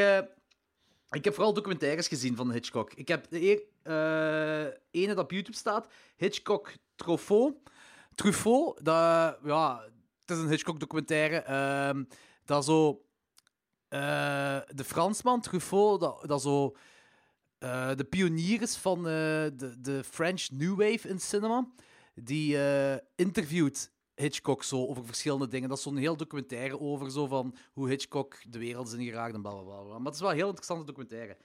ik heb vooral documentaires gezien van Hitchcock. Ik heb de ene dat op YouTube staat, Hitchcock Truffaut. Truffaut, dat, ja, het is een Hitchcock-documentaire. ehm, dat zo... de Fransman, Truffaut, dat, dat zo... eh, de pionier is van eh, de, de French New Wave in cinema. Die eh, interviewt Hitchcock zo over verschillende dingen. Dat is zo'n heel documentaire over zo van hoe Hitchcock de wereld is ingeraakt en bla bla bla. bla. Maar het is wel een heel interessante documentaire.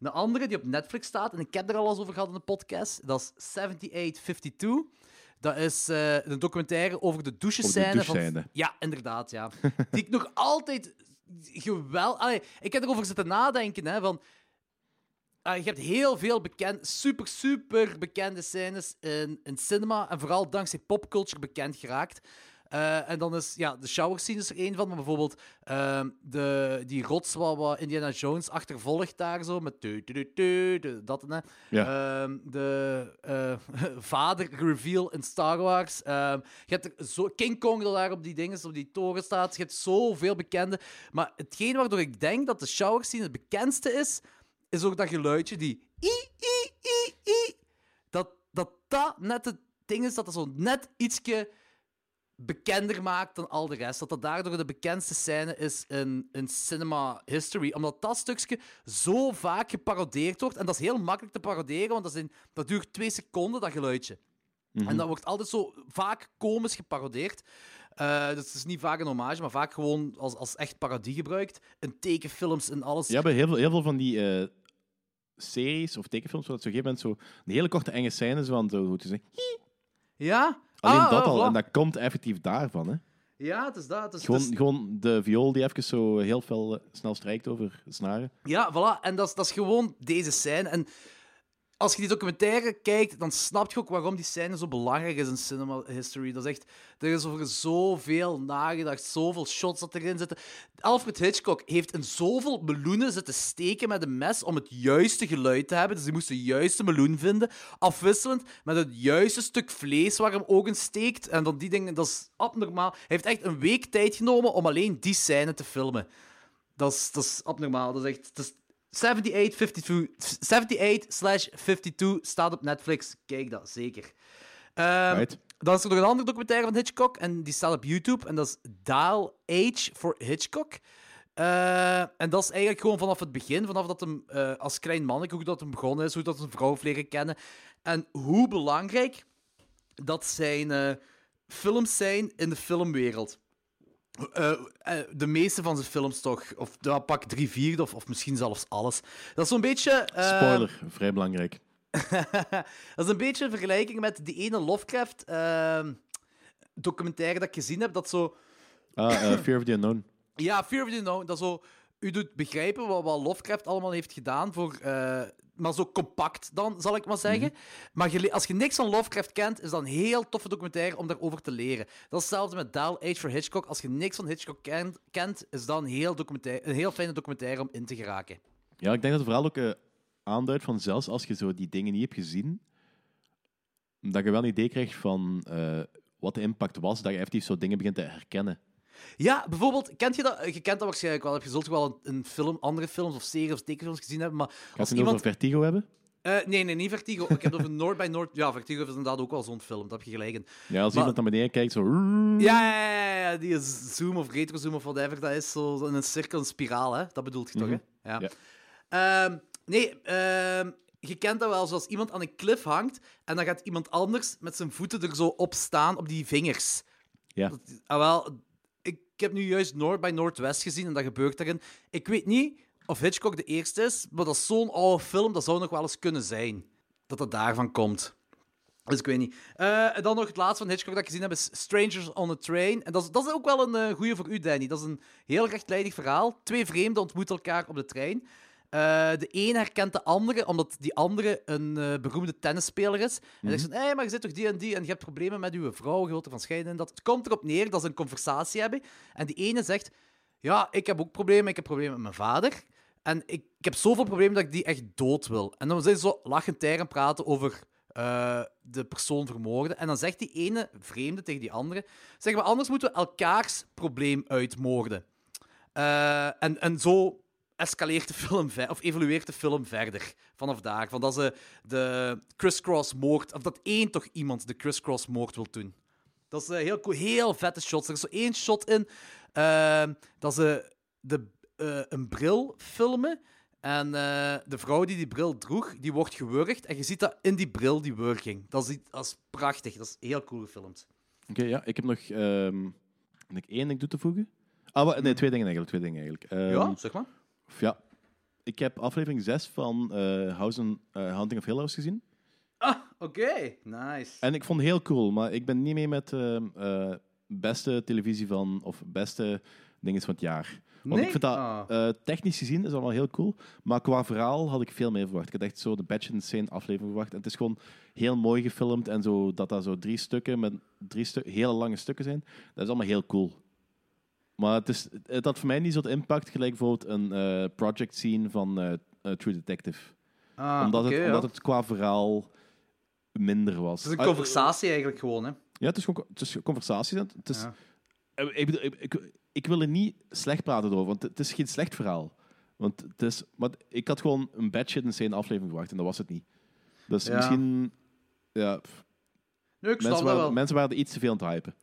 Een andere die op Netflix staat, en ik heb er al eens over gehad in de podcast, dat is 7852. Dat is een documentaire over de douchescène. van... Ja, inderdaad, ja. [laughs] Die ik nog altijd geweldig... Ik heb erover zitten nadenken, hè, van... ah, je hebt heel veel bekend, super, super bekende scènes in, in cinema. En vooral dankzij popculture bekend geraakt. Eh, en dan is ja, de shower scene is er één van, maar bijvoorbeeld ehm, de, die rots wat, wat Indiana Jones achtervolgt daar zo, met tu, tu, tu, dat en. Ja. Ehm, de eh, [laughs] vader-reveal in Star Wars. Ehm, je hebt er zo, King Kong dat daar op die dingen, op die toren staat. Je hebt zoveel bekende. Maar hetgeen waardoor ik denk dat de shower scene het bekendste is, is ook dat geluidje, die i, i, i, i. Dat dat, dat net het ding is, dat dat zo net ietsje bekender maakt dan al de rest. Dat dat daardoor de bekendste scène is in, in cinema history. Omdat dat stukje zo vaak geparodeerd wordt. En dat is heel makkelijk te paroderen, want dat, is in, dat duurt twee seconden, dat geluidje. En dat wordt altijd zo vaak komisch geparodeerd. Eh, dus het is niet vaak een hommage, maar vaak gewoon als, als echt parodie gebruikt. In tekenfilms en alles. Ja, bij heel veel, heel veel van die eh, series of tekenfilms, waar het zo gegeven moment zo een hele korte enge scène is van zo, hoe te zeggen. Ja? Alleen Ah, dat ah, al, voilà. en dat komt effectief daarvan. Hè. Ja, het is dat. Het is, Gewoon, het is- gewoon de viool die even zo heel eh, snel strijkt over snaren. Ja, voilà. En dat is, dat is gewoon deze scène. En als je die documentaire kijkt, dan snap je ook waarom die scène zo belangrijk is in cinema history. Dat is echt... Er is over zoveel nagedacht, zoveel shots dat erin zitten. Alfred Hitchcock heeft in zoveel meloenen zitten steken met een mes om het juiste geluid te hebben. Dus die moest de juiste meloen vinden. Afwisselend met het juiste stuk vlees waar hem ook in steekt. En dan die dingen, dat is abnormaal. Hij heeft echt een week tijd genomen om alleen die scène te filmen. Dat is, dat is abnormaal. Dat is echt... Dat is 78, 78 slash 52 staat op Netflix. Kijk dat, zeker. Ehm, Right. Dan is er nog een andere documentaire van Hitchcock. En die staat op YouTube. En dat is Dial Age for Hitchcock. Eh, en dat is eigenlijk gewoon vanaf het begin. Vanaf dat hem eh, als klein manneke, hoe dat hem begonnen is. Hoe dat een vrouw heeft leren kennen. En hoe belangrijk dat zijn eh, films zijn in de filmwereld. Eh, eh, de meeste van zijn films toch. Of ja, pak drie vierde, of, of misschien zelfs alles. Dat is zo'n beetje... eh, Spoiler, vrij belangrijk. [laughs] dat is een beetje een vergelijking met die ene Lovecraft ehm, documentaire dat ik gezien heb. Dat zo... Ah, eh, [laughs] Fear of the Unknown. Ja, Fear of the Unknown. Dat zo... U doet begrijpen wat, wat Lovecraft allemaal heeft gedaan voor... maar zo compact dan, zal ik maar zeggen. Maar je le- als je niks van Lovecraft kent, is dat een heel toffe documentaire om daarover te leren. Dat is hetzelfde met Dial Age for Hitchcock. Als je niks van Hitchcock kent, kent is dat een heel, documentaire, een heel fijne documentaire om in te geraken. Ja, ik denk dat het vooral ook eh, aanduidt van zelfs als je zo die dingen niet hebt gezien, dat je wel een idee krijgt van eh, wat de impact was, dat je effectief zo dingen begint te herkennen. Ja, bijvoorbeeld, kent je dat? Je kent dat waarschijnlijk wel. Heb je zult wel een, een film, andere films of series of tekenfilms gezien hebben, maar Gaat als het iemand... over Vertigo hebben? Eh, nee, nee, niet Vertigo. Ik heb het over [laughs] Noord bij Noord. Ja, Vertigo is inderdaad ook wel zo'n film. Dat heb je gelijk in. Ja, als Maar- iemand naar beneden kijkt, zo... Ja, ja, ja, ja, die zoom of retrozoom of whatever dat is. Zo in een cirkel, een spiraal, hè? Dat bedoelt je toch, hè? Ja. Ja. Ehm, nee, ehm, je kent dat wel, zoals iemand aan een klif hangt en dan gaat iemand anders met zijn voeten er zo op staan, op die vingers. Ja. Dat, ah, wel, ik, heb nu juist Noord bij Noordwest gezien en dat gebeurt daarin. Ik weet niet of Hitchcock de eerste is, maar dat is zo'n oude film, dat zou nog wel eens kunnen zijn. Dat het daarvan komt. Dus ik weet niet. Eh, en dan nog het laatste van Hitchcock dat ik gezien heb is Strangers on a Train. En dat is, dat is ook wel een eh goeie voor u, Danny. Dat is een heel rechtlijnig verhaal. Twee vreemden ontmoeten elkaar op de trein. Eh, de een herkent de andere, omdat die andere een eh, beroemde tennisspeler is. En zegt ze, hé, maar je zit toch die en die en je hebt problemen met uw vrouw, je wilt ervan scheiden en dat. Het komt erop neer dat ze een conversatie hebben. En die ene zegt, ja, ik heb ook problemen, ik heb problemen met mijn vader. En ik, ik heb zoveel problemen dat ik die echt dood wil. En dan zijn ze zo lachend tegen praten over eh, de persoon vermoorden. En dan zegt die ene vreemde tegen die andere: zeg maar, anders moeten we elkaars probleem uitmoorden. En, en zo escaleert de film of evolueert de film verder vanaf daar. Van dat ze de crisscross moord, of dat één toch iemand de crisscross moord wil doen. Dat is eh, heel heel vette shots. Er is zo één shot in ehm, dat ze de, eh, een bril filmen. En eh, de vrouw die die bril droeg, die wordt gewurgd. En je ziet dat in die bril, die wurging. Dat is, iets- dat is prachtig. Dat is heel cool gefilmd. Oké, ja. Ik heb nog ik één ding toe te voegen. Ah, nee, twee dingen eigenlijk. Twee dingen eigenlijk. Ehm, ja, zeg maar. Ja. Ik heb aflevering 6 van eh House and, eh, Hunting of Hill House gezien. Ah, oké. Nice. En ik vond het heel cool, maar ik ben niet mee met eh, eh, beste televisie van, of beste dingen van het jaar. Want ik vind dat, Ah. eh, technisch gezien, is allemaal heel cool. Maar qua verhaal had ik veel meer verwacht. Ik had echt zo de Batch Insane aflevering verwacht. En het is gewoon heel mooi gefilmd. En zo, dat dat zo drie stukken met drie stu hele lange stukken zijn. Dat is allemaal heel cool. Maar het, is, het had voor mij niet zo de impact gelijk bijvoorbeeld een eh, project scene van eh, eh, True Detective. Ah, omdat, het, ja. omdat het qua verhaal minder was. Het is een Ah, conversatie eigenlijk gewoon, hè. ja, het is gewoon het is conversaties. Het is, Ja. Ik, bedoel, ik, ik, ik wil er niet slecht praten over, want het is geen slecht verhaal. Want het is, maar ik had gewoon een bad shit insane aflevering verwacht en dat was het niet. Dus Ja. misschien... Ja, Nee, mensen, dat wel. waren, mensen waren er iets te veel aan het hypen.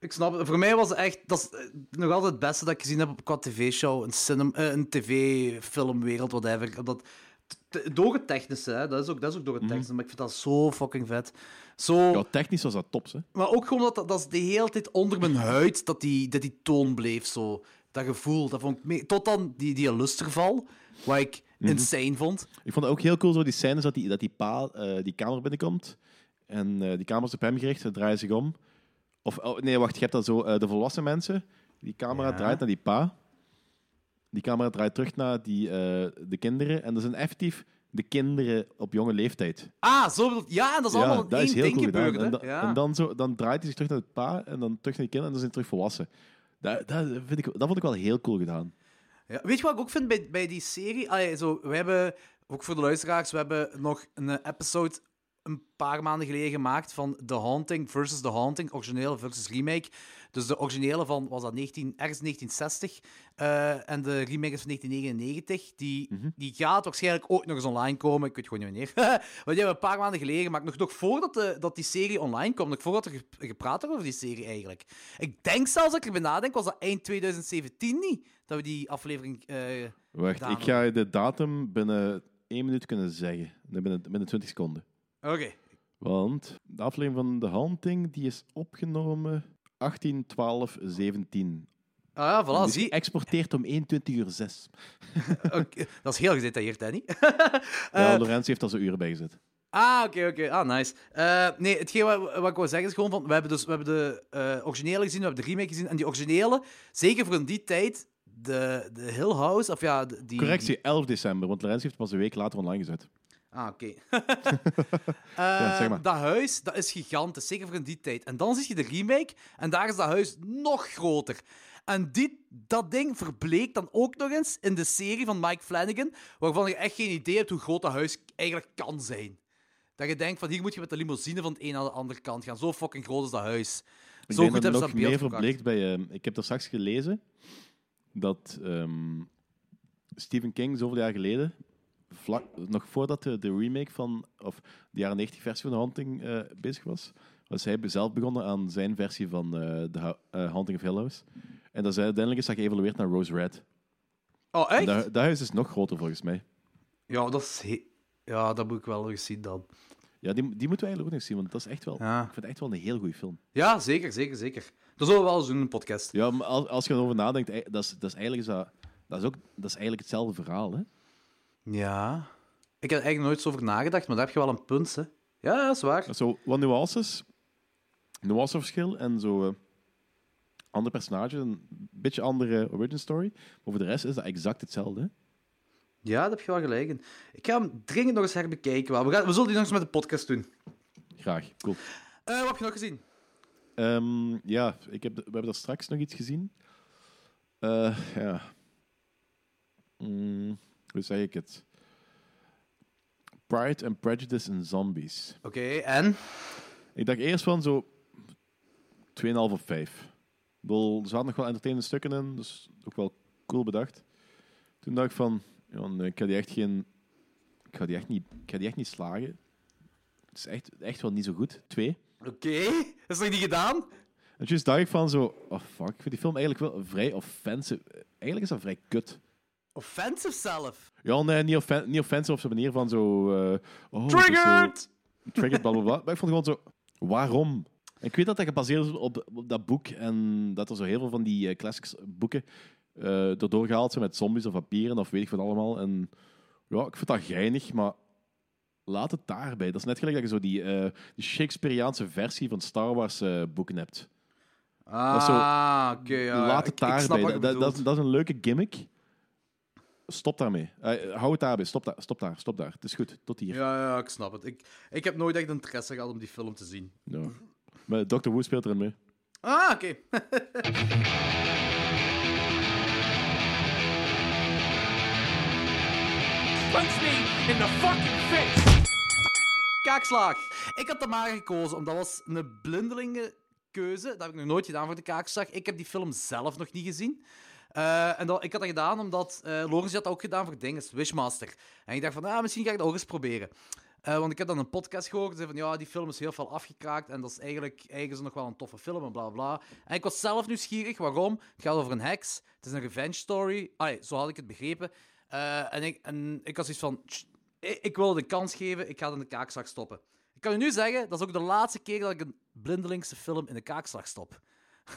Ik snap het. Voor mij was het echt... Dat is eh, nog altijd het beste dat ik gezien heb op qua tv-show, een, eh, een tv-filmwereld, whatever. Dat, t- t- door het technische, hè. Dat, is ook, dat is ook door het technische, maar ik vind dat zo fucking vet. Zo... Ja, technisch was dat tops, hè. Maar ook gewoon dat, dat, is de hele tijd onder mijn huid dat die, dat die toon bleef. Zo. Dat gevoel. Dat vond ik mee... Tot dan die, die lusterval, wat ik insane vond. Ik vond het ook heel cool, zo die scènes dat die, dat die pa eh, die kamer binnenkomt. En die kamer is op hem gericht, ze draaien zich om. Of, oh, nee, wacht, je hebt dat zo, eh, de volwassen mensen. Die camera Ja. draait naar die pa. Die camera draait terug naar die, eh, de kinderen. En dat zijn effectief de kinderen op jonge leeftijd. Ah, zo Ja, en dat is allemaal in één ding cool gedaan. gebeurd. En, hè. da- ja. en dan, zo, dan draait hij zich terug naar het pa en dan terug naar die kinderen en dan zijn ze terug volwassen. Dat, dat, vind ik, dat vond ik wel heel cool gedaan. Ja, weet je wat ik ook vind bij, bij die serie? Allee, zo, we hebben, ook voor de luisteraars, we hebben nog een eh, episode een paar maanden geleden gemaakt van The Haunting versus The Haunting, originele versus remake. Dus de originele van, was dat 19, ergens 1960, eh, en de remake is van 1999. Die, Mhm. die gaat waarschijnlijk ook nog eens online komen, ik weet gewoon niet wanneer. [laughs] Want die hebben een paar maanden geleden gemaakt, nog, nog voordat de, dat die serie online kwam, nog voordat er ge- gepraat werd over die serie eigenlijk. Ik denk zelfs, dat ik erbij nadenk, was dat eind 2017 niet, dat we die aflevering... eh, Wacht, ik ga je de datum binnen één minuut kunnen zeggen. Binnen, binnen 20 seconden. Oké. Want de aflevering van The Haunting die is opgenomen 18, 12, 17. Ah ja, voilà, dus zie. geëxporteerd om 21 uur 6. [laughs] Oké, Dat is heel gedetailleerd, Danny. [laughs] Ja, Eh, Lorenz heeft daar zo uren bij gezet. ah, oké, oké. Ah, nice. Eh, nee, hetgeen wat, wat ik wil zeggen is gewoon van... We hebben, dus, we hebben de eh, originele gezien, we hebben de remake gezien. En die originele, zeker voor in die tijd, de, de Hill House, of ja, de- die... Correctie, 11 december, want Lorenz heeft pas een week later online gezet. Ah, oké. [laughs] Ja, zeg maar. Eh, Dat huis, dat is gigantisch, zeker voor in die tijd. En dan zie je de remake, en daar is dat huis nog groter. En die, dat ding verbleekt dan ook nog eens in de serie van Mike Flanagan, waarvan je echt geen idee hebt hoe groot dat huis eigenlijk kan zijn. Dat je denkt van, hier moet je met de limousine van de een naar de andere kant gaan. Zo fucking groot is dat huis. Ik Zo goed hebben het ze dat meer verbleekt bij... ehm, ik heb er straks gelezen dat ehm, Stephen King zoveel jaar geleden, vlak, nog voordat de, de remake van, of de jaren 90 versie van The Haunting eh, bezig was, was hij zelf begonnen aan zijn versie van eh The eh, Haunting of Hill House. En dat is uiteindelijk is dat geëvalueerd naar Rose Red. Oh, echt? Dat, dat huis is nog groter volgens mij. Ja, dat is... Ja, dat moet ik wel nog eens zien dan. Ja, die, die moeten we eigenlijk ook nog zien, want dat is echt wel, Ja. ik vind het echt wel een heel goede film. Ja, zeker, zeker, zeker. Dat zullen we wel eens doen in een podcast. Ja, maar als, als je erover nadenkt, dat is, dat is eigenlijk, is dat, dat is ook, dat is eigenlijk hetzelfde verhaal. Hè? Ja. Ik heb er eigenlijk nooit zo over nagedacht, maar daar heb je wel een punt, hè. Ja, dat is waar. Zo, wat nuances, nuanceverschil en zo eh, andere personages, een beetje andere origin story. Maar voor de rest is dat exact hetzelfde. hè. Ja, daar heb je wel gelijk in. Ik ga hem dringend nog eens herbekijken. We, gaan, we zullen die nog eens met de podcast doen. Graag, cool. Eh, wat heb je nog gezien? Ehm, ja, ik heb, we hebben daar straks nog iets gezien. Eh, ja. Mm, hoe zeg ik het? Pride and Prejudice in Zombies. Oké, en? Ik dacht eerst van zo 2,5 of 5. Ik bedoel, er zaten nog wel entertainende stukken in, dus ook wel cool bedacht. Toen dacht ik van, ja, nee, ik ga die echt geen... Ik ga die echt niet, ik ga die echt niet slagen. Het is echt, echt wel niet zo goed. Twee. Oké, dat is nog niet gedaan? En dus dacht ik van zo, oh fuck, ik vind die film eigenlijk wel vrij offensive. Eigenlijk is dat vrij kut. Offensive zelf. Ja, nee, niet, offen niet offensive op zijn manier van zo... eh, oh, zo- Triggered! Triggered, bla bla bla. Maar ik vond gewoon zo, waarom? Ik weet dat dat gebaseerd is op, op dat boek en dat er zo heel veel van die eh, classics boeken eh erdoor gehaald zijn met zombies of vampieren of weet ik wat allemaal. En ja, ik vind dat geinig, maar laat het daarbij. Dat is net gelijk dat je zo die, eh, die Shakespeareaanse versie van Star Wars eh, boeken hebt. Ah, oké, ja. laat ik- het ik snap daarbij. wat je Dat, dat, bedoelt. dat is een leuke gimmick. Stop daarmee. Eh, hou het daarbij. Stop, daar, stop daar. Stop daar. Het is goed. Tot hier. Ja, ja, ik snap het. Ik, ik heb nooit echt interesse gehad om die film te zien. Ja. Maar Dr. Who speelt erin mee. Ah, oké. [laughs] Punch me in the fucking face! Kaakslag. Ik had Tamara gekozen, omdat dat was een blindelinge keuze. Dat heb ik nog nooit gedaan voor de Kaakslag. Ik heb die film zelf nog niet gezien. Eh, en ik had dat gedaan omdat uh, Lorenz had dat ook gedaan voor Dinges, Wishmaster. En ik dacht van, ah, misschien ga ik dat ook eens proberen. Eh, want ik heb dan een podcast gehoord. Zei van, ja, die film is heel veel afgekraakt. En dat is eigenlijk, eigenlijk is nog wel een toffe film en bla bla. En ik was zelf nieuwsgierig. Waarom? Het gaat over een heks. Het is een revenge story. Allee, zo had ik het begrepen. Eh, en, ik, en ik was iets van, "Tst, ik, ik wil kans geven. Ik ga het in de kaakslag stoppen. Ik kan je nu zeggen, dat is ook de laatste keer dat ik een blindelingse film in de kaakslag stop.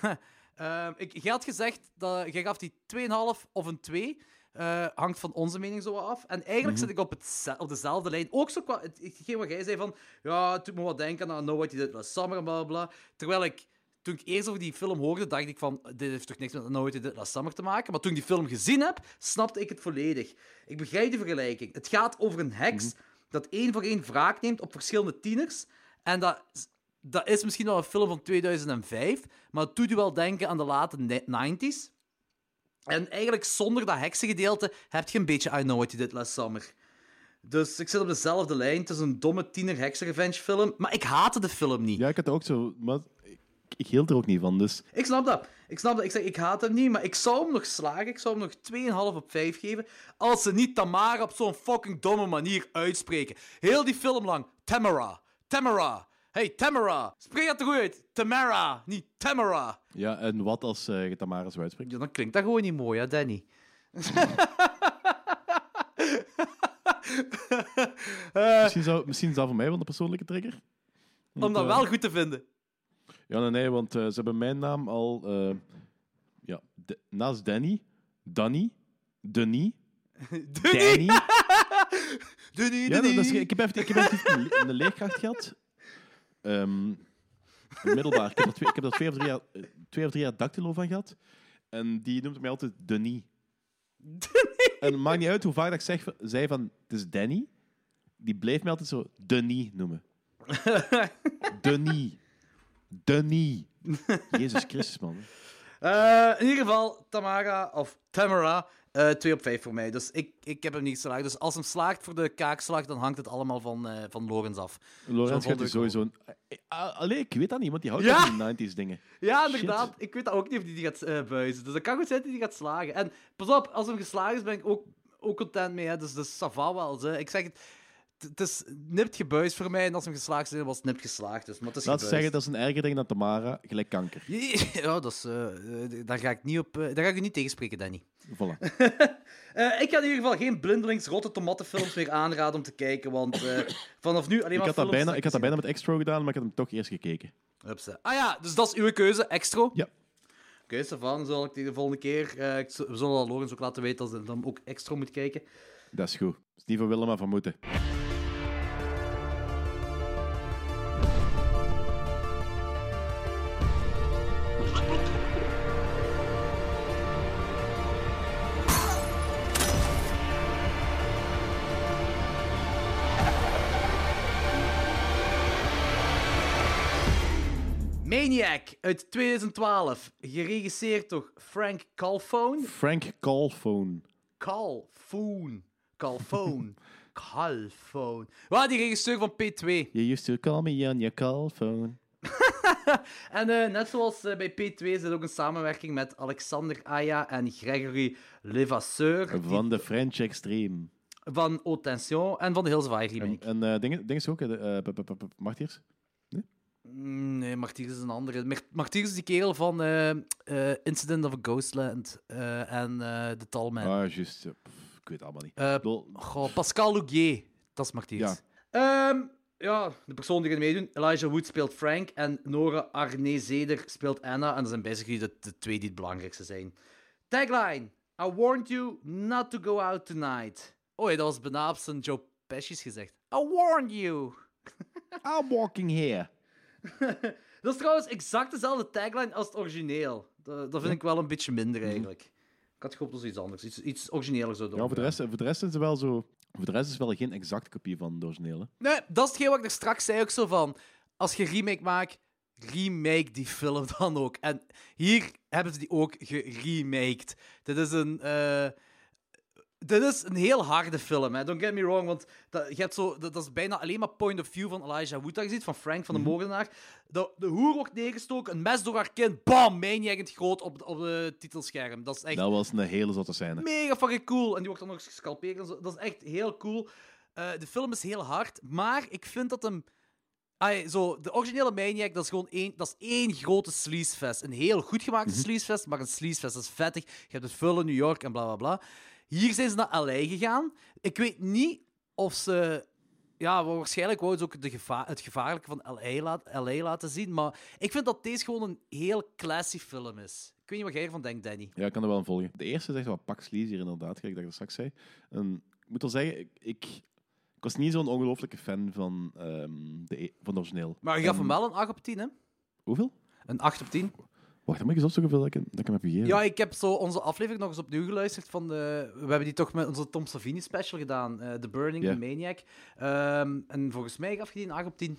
[laughs] Ehm, ik, jij had gezegd, dat, jij gaf die 2,5 of een 2. Eh, hangt van onze mening zo wat af. En eigenlijk zit ik op, het, op dezelfde lijn. Ook zo qua het- hetgeen wat jij zei van... Ja, het doet me wat denken aan No What You Did Last Summer bla bla. Terwijl ik... Toen ik eerst over die film hoorde, dacht ik van... Dit heeft toch niks met No What You Did Last Summer te maken? Maar toen ik die film gezien heb, snapte ik het volledig. Ik begrijp de vergelijking. Het gaat over een heks dat één voor één wraak neemt op verschillende tieners. En dat dat is misschien wel een film van 2005, maar het doet je wel denken aan de late ni- 90s. En eigenlijk zonder dat heksengedeelte heb je een beetje I Know What You Did Last Summer. Dus ik zit op dezelfde lijn. Het is een domme tiener heksen-revenge film, maar ik haatte de film niet. Ja, ik had het ook zo. Maar ik, ik hield er ook niet van. Dus Ik snap dat. Ik snap dat. Ik zeg, ik haat hem niet, maar ik zou hem nog slagen. Ik zou hem nog 2,5 op 5 geven. Als ze niet Tamara op zo'n fucking domme manier uitspreken. Heel die film lang. Tamara. Tamara. Hey, Tamara. Spreek dat er goed uit. Tamara, niet Tamara. ja, en wat als eh je Tamara zo uitspreekt? Ja, dan klinkt dat gewoon niet mooi, hè, Danny? [laughs] Misschien, zou, misschien is dat voor mij wel een persoonlijke trigger. Om dat eh, wel goed te vinden. Ja, nee, nee, want ze hebben mijn naam al. ja, de- naast Danny, Danny, Denis, Danny. Danny, [laughs] Ja, Danny. dat is, ik heb even, ik heb even een, le- een leerkracht gehad. Ehm, middelbaar. Ik heb er twee, ik heb er twee, of drie jaar, twee of drie jaar dactylo van gehad. En die noemt mij altijd Denis. En het maakt niet uit hoe vaak dat ik zeg, zei van, het is Danny. Die bleef mij altijd zo Denis noemen. [laughs] Denis. Denis. Jezus Christus, man. Eh, in ieder geval, Tamara, of Tamara, eh 2 op 5 voor mij. Dus ik, ik heb hem niet geslaagd. Dus als hem slaagt voor de kaakslag, dan hangt het allemaal van, eh van Lorenz af. Lorenz gaat er ik sowieso... een- Eh, ah, Allee, ik weet dat niet, want die houdt Ja! van die 90s dingen. Ja, Shit. inderdaad. Ik weet dat ook niet of die, die gaat buizen. Dus dat kan goed zijn dat hij die gaat slagen. En pas op, als hem geslagen is, ben ik ook, ook content mee. Hè. Dus, dus ça va wel. Hè. Ik zeg het, het- is nipt gebuist voor mij. En als hem geslaagd is, was het nipt geslaagd. Dus, maar het is Laat gebuist. zeggen, dat is een erger ding dan Tamara, gelijk kanker. [laughs] Ja, dat is, eh, eh, daar ga ik niet op... daar ga ik u niet tegenspreken, Danny. Voilà. [laughs] Eh, ik ga in ieder geval geen blindelings rotte tomatenfilms meer aanraden om te kijken, want eh, vanaf nu alleen Ik maar had, dat bijna, ik had dat bijna met Extro gedaan, maar ik heb hem toch eerst gekeken. heb. Hupsa. Ah ja, dus dat is uw keuze, Extro? Ja. Oké, Stefan, zal ik die de volgende keer... eh, ik we zullen al Lorenz ook laten weten dat hij dan ook Extro moet kijken. Dat is goed. Het is niet van willen, maar van moeten. Maniac uit 2012, geregisseerd door Frank Calfone. Frank Calphone. Calfoon. Calfone. [laughs] Calfone. Waar die regisseur van P2. You used to call me on your callphone. [laughs] En eh, net zoals eh, bij P2 is er ook een samenwerking met Alexander Aya en Gregory Levasseur Van de French Extreme. van Haute Tension en van de Hills Fire En, remake. en eh, dingen, dingen is ook, hè, de, Nee, Martyrs is een andere. Mar- Martyrs is die kerel van eh, eh, Incident of a Ghostland eh, en eh The Tall Man. Ah, juist. ik weet het allemaal niet. Ik bedoel, goh, Pascal Lougier, dat is Martyrs. Ja. Ehm, ja, de persoon die erin meedoen. Elijah Wood speelt Frank en Nora Arne-Zeder speelt Anna. En dat zijn basically de, de twee die het belangrijkste zijn. Tagline. I warned you not to go out tonight. Oh ja, dat was bijna op zijn Joe Pesci's gezegd. I warned you. I'm walking here. [laughs] Dat is trouwens exact dezelfde tagline als het origineel. Dat, dat vind ik wel een beetje minder eigenlijk. Ik had gehoopt dat iets anders, iets, iets origineler zou doen. Ja, voor de rest, voor de rest is het wel zo... Voor de rest is het wel geen exacte kopie van de originele. Nee, dat is hetgeen wat ik er straks zei ook zo van. Als je remake maakt, remake die film [laughs] dan ook. En hier hebben ze die ook geremaked. Dit is een... eh, dit is een heel harde film, hè. don't get me wrong, want dat, je hebt zo, dat, dat is bijna alleen maar point of view van Elijah Wood dat je ziet, van Frank van de moordenaar. De, de hoer wordt neergestoken, een mes door haar kin, bam, het groot op, op het titelscherm. Dat is echt Dat was een hele zotte scène. mega fucking cool. En die wordt dan nog gescalpeerd. Dat is echt heel cool. Eh, de film is heel hard, maar ik vind dat hem... Ai, zo, de originele Maniac, dat is gewoon één, dat is één grote sleazefest. Een heel goed gemaakte sleazefest, maar een sleazefest dat is vettig. Je hebt het vullen New York en bla bla bla. Hier zijn ze naar LA gegaan. Ik weet niet of ze... Ja, waarschijnlijk wouden ze ook de geva het gevaarlijke van LA, laat, LA laten zien. Maar ik vind dat deze gewoon een heel classy film is. Ik weet niet wat jij ervan denkt, Danny. Ja, ik kan er wel aan volgen. De eerste is echt wat sleaze hier inderdaad, gelijk dat ik dat straks zei. En ik moet wel zeggen, ik, ik, ik was niet zo'n ongelooflijke fan van, ehm, de, e- van de origineel. Maar je gaf En- hem wel een 8 op 10, hè? Hoeveel? Een 8 op 10. Wacht, dan moet ik eens opzoeken hoeveel dat ik, dat ik hem heb gegeven. Ja, ik heb zo onze aflevering nog eens opnieuw geluisterd. Van de, we hebben die toch met onze Tom Savini special gedaan. eh, The Burning. The Maniac. Ehm, en volgens mij gaf je die een 8 op 10.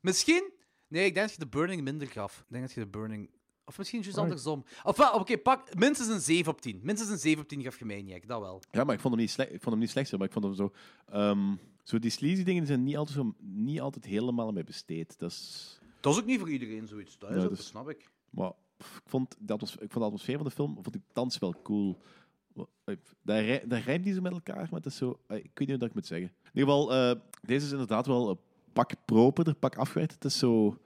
Misschien? Nee, ik denk dat je The Burning minder gaf. Ik denk dat je The Burning... Of misschien juist andersom. Of wel, oké, pak minstens een 7 op 10. Minstens een 7 op 10 gaf je Maniac, dat wel. Ja, maar ik vond hem niet, slecht, ik vond hem niet slecht, maar ik vond hem zo... ehm, zo die sleazy dingen zijn niet altijd, zo, niet altijd helemaal mee besteed. Dat is... Dat is ook niet voor iedereen zoiets. Dat, is ook, dat snap ik. Maar pff, ik vond, de atmos- ik vond de atmosfeer van de film vond ik thans wel cool. Eh, rij, dat rijmt niet zo met elkaar, maar het is zo... eh, Ik weet niet hoe dat ik moet zeggen. In ieder geval, eh, deze is inderdaad wel een pak properder, pak afgewerkt. Het is zo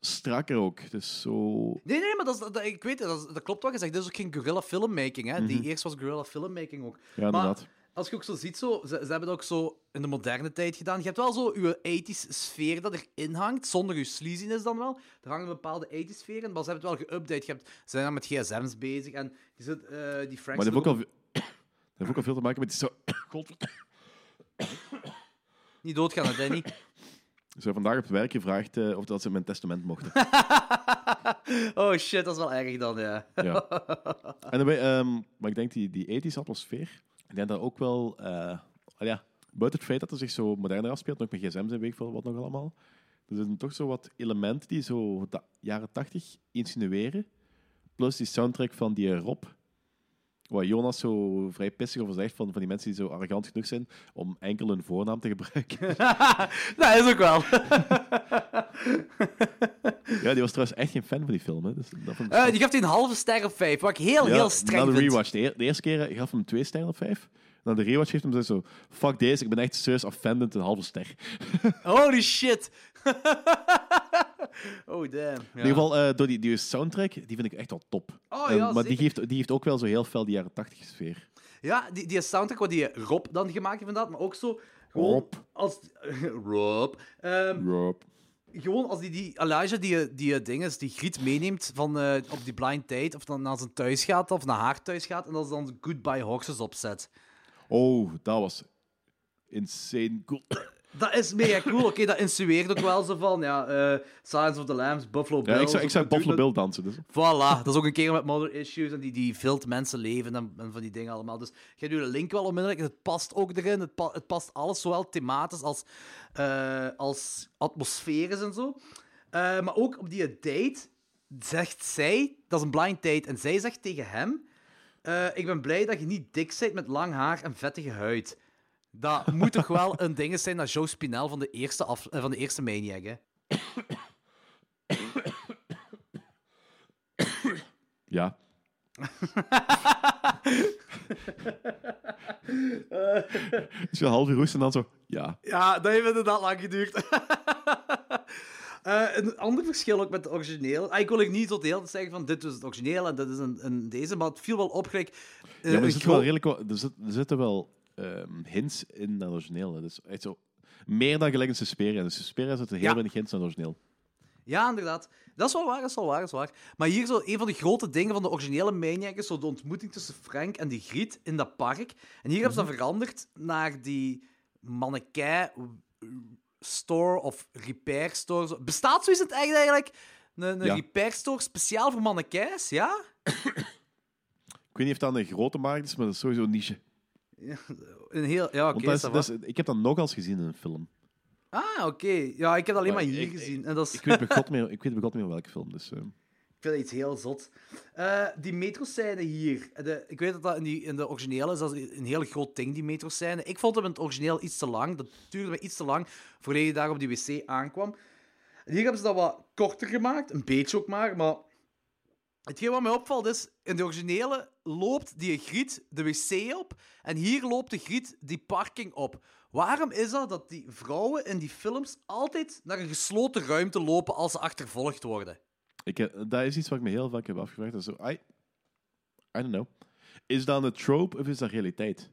strakker ook. Het is zo... Nee, nee, maar dat, is, dat, ik weet het, dat, dat klopt wat je zegt. Dit is ook geen guerrilla filmmaking, hè. Die eerst was guerrilla filmmaking ook. Ja, inderdaad. Als je ook zo ziet, zo, ze, ze hebben dat ook zo in de moderne tijd gedaan. Je hebt wel zo je 80s sfeer dat erin hangt, zonder je sleaziness dan wel. Er hangen een bepaalde 80s sfeer in, maar ze hebben het wel geüpdate. Je hebt, ze zijn dan met gsm's bezig en zit, eh, die Frank... Maar dat heeft ook, al, dat heeft ook al veel te maken met die zo... [coughs] [coughs] Niet doodgaan, hè, Danny. Ze vandaag op het werk gevraagd eh, of dat ze mijn testament mochten. [laughs] oh shit, dat is wel erg dan, ja. Ja. [laughs] En daarbij, ehm, maar ik denk die, die ethische atmosfeer, ik denk dat ook wel, eh, al ja, buiten het feit dat het zich zo moderner afspeelt, nog met gsm's en weet ik wat nog allemaal, er zijn toch zo wat elementen die zo de jaren tachtig insinueren. Plus die soundtrack van die Rob, waar Jonas zo vrij pissig over zegt van, van die mensen die zo arrogant genoeg zijn om enkel hun voornaam te gebruiken. [laughs] dat is ook wel. ja, die was trouwens echt geen fan van die film. Hè. Dus dat vond ik Eh, die gaf hij een halve ster op 5, wat ik heel, Ja, heel streng Na de rewatch. De, de eerste keer gaf hem twee sterren op vijf. Na de rewatch heeft hem zo... Fuck deze, ik ben echt serieus offended, een halve ster. Holy shit. [laughs] [laughs] oh, damn. Ja. In ieder geval, eh, door die, die soundtrack, die vind ik echt wel top. Oh, En- ja, maar die geeft, die heeft ook wel zo heel fel die jaren tachtig sfeer. Ja, die, die soundtrack wat die Rob dan gemaakt heeft inderdaad, maar ook zo... Gewoon Rob. Als, [laughs] Rob. Ehm, Rob. gewoon als die, die Elijah die, die dinges, die Griet meeneemt van, eh, op die blind date, of dan naar zijn thuis gaat, of naar haar thuis gaat, en dat ze dan Goodbye Horses opzet. Oh, dat was insane [clears throat] cool. Dat is mega cool. Oké, dat insinueert ook wel zo van, ja, Silence of the Lambs, Buffalo Bill. Ja, ik zou, ik zou zo- Buffalo Bill dansen. Dus. Voilà, dat is ook een keer met mother issues en die, die vult mensen leven en, en van die dingen allemaal. Dus jij doet de link wel onmiddellijk. Het past ook erin. Het, pa- het past alles, zowel thematisch als, eh als atmosferisch en zo. Eh, maar ook op die date zegt zij, dat is een blind date, en zij zegt tegen hem: Ik ben blij dat je niet dik bent met lang haar en vettige huid. Dat moet toch wel een ding zijn dat Joe Spinell van de eerste, af, eh, van de eerste Maniac, hè? Ja. [laughs] Dus je half uur roest en dan zo... Ja. Ja, dat heeft inderdaad lang geduurd. [laughs] Eh, een ander verschil ook met de origineel. Ah, ik wil ook niet tot de hele tijd zeggen van dit is het origineel en dit is een, een deze, maar het viel wel op. gelijk, eh, Ja, maar er wel, redelijk, er, zit- er zitten wel ehm, hints in dat origineel. hè. Dus echt zo, meer dan gelijk een Suspiria. In Suspiria zitten heel Ja. weinig hints in het origineel. Ja, inderdaad. Dat is wel waar, dat is wel waar, dat is waar. Maar hier zo, een van de grote dingen van de originele Maniac is zo de ontmoeting tussen Frank en die Griet in dat park. En hier hebben ze dat veranderd naar die mannequin store of repair store. Bestaat zoiets in het echt eigenlijk? Een, een Ja. repair store speciaal voor mannequins, ja? Ik weet niet of dat een grote markt is, maar dat is sowieso een niche. Een heel... Ja, oké. Ik heb dat nog eens gezien in een film. Ah, oké. Ja, ik heb dat alleen maar, Maar hier ik- gezien. En dat is... Ik weet bij God [laughs] meer, ik weet bij God meer welke film. Dus, eh, Ik vind dat iets heel zot. Eh, die metroscène hier. De, ik weet dat dat in, die, in de originele is dat is een heel groot ding, die metroscène. Ik vond hem in het origineel iets te lang. Dat duurde me iets te lang voordat je daar op die wc aankwam. En hier hebben ze dat wat korter gemaakt. Een beetje ook maar. Maar hetgeen wat mij opvalt is, in de originele loopt die griet de wc op. En hier loopt de griet die parking op. Waarom is dat dat die vrouwen in die films altijd naar een gesloten ruimte lopen als ze achtervolgd worden? ik, heb- dat is iets wat ik me heel vaak heb afgevraagd. Dat is zo, I, I don't know. Is dat een trope of is dat realiteit?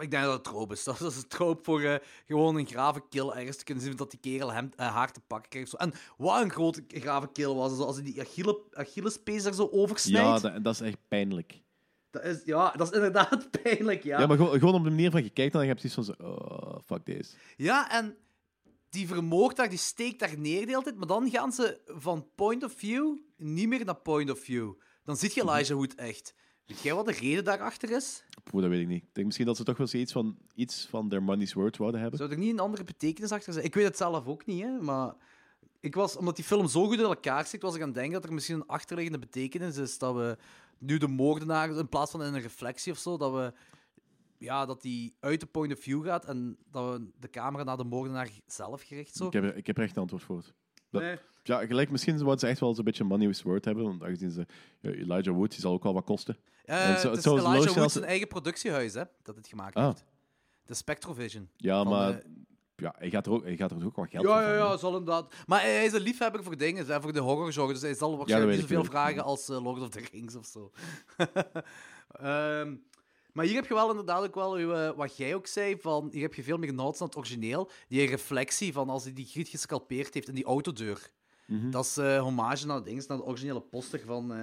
Ik denk dat het troop is. [laughs] Dat is een troop voor eh, gewoon een grave kill ergens te kunnen zien dat die kerel hem eh, haar te pakken krijgt. Zo. En wat een grote grave kill was. Zoals hij die Achille, Achillespees daar zo oversnijdt. Ja, dat, dat is echt pijnlijk. Dat is, ja, dat is inderdaad [laughs] pijnlijk, ja. Ja, maar gewoon, gewoon op de manier van je kijkt, dan heb je zoiets van, zo, oh, fuck deze. Ja, en die vermoord daar, die steekt daar neer de hele tijd. Maar dan gaan ze van point of view niet meer naar point of view. Dan ziet je Elijah Wood echt. Weet jij wat de reden daarachter is? Poeh, dat weet ik niet. Ik denk misschien dat ze toch wel eens iets van, iets van their money's worth wouden hebben. Zou er niet een andere betekenis achter zijn? Ik weet het zelf ook niet, hè, maar ik was, omdat die film zo goed in elkaar zit, was ik aan het denken dat er misschien een achterliggende betekenis is. Dat we nu de moordenaar, in plaats van in een reflectie of zo, dat we ja, dat die uit de point of view gaat en dat we de camera naar de moordenaar zelf gericht zo. Ik heb, er- ik heb er echt een antwoord voor. Dat- Nee. Ja, gelijk, misschien zouden ze echt wel zo'n beetje money's worth hebben. Want aangezien ze, ja, Elijah Wood, die zal ook wel wat kosten. En zo- het is Elijah Wood zijn eigen productiehuis hè, dat het gemaakt Ah. heeft. De Spectrovision. Ja, Van, maar eh, ja, hij, gaat er ook, hij gaat er ook wat geld Ja, voor ja, ja, zal inderdaad. Maar hij is een liefhebber voor dingen, hè, voor de horrorgenre, dus hij zal waarschijnlijk niet zoveel vragen als eh, Lord of the Rings of zo. [laughs] Ehm, maar hier heb je wel inderdaad ook wel uw, eh, wat jij ook zei, van hier heb je veel meer genoten aan het origineel. Die reflectie van als hij die griet gescalpeerd heeft in die autodeur. Mhm. Dat is eh hommage naar, dings, naar de originele poster van,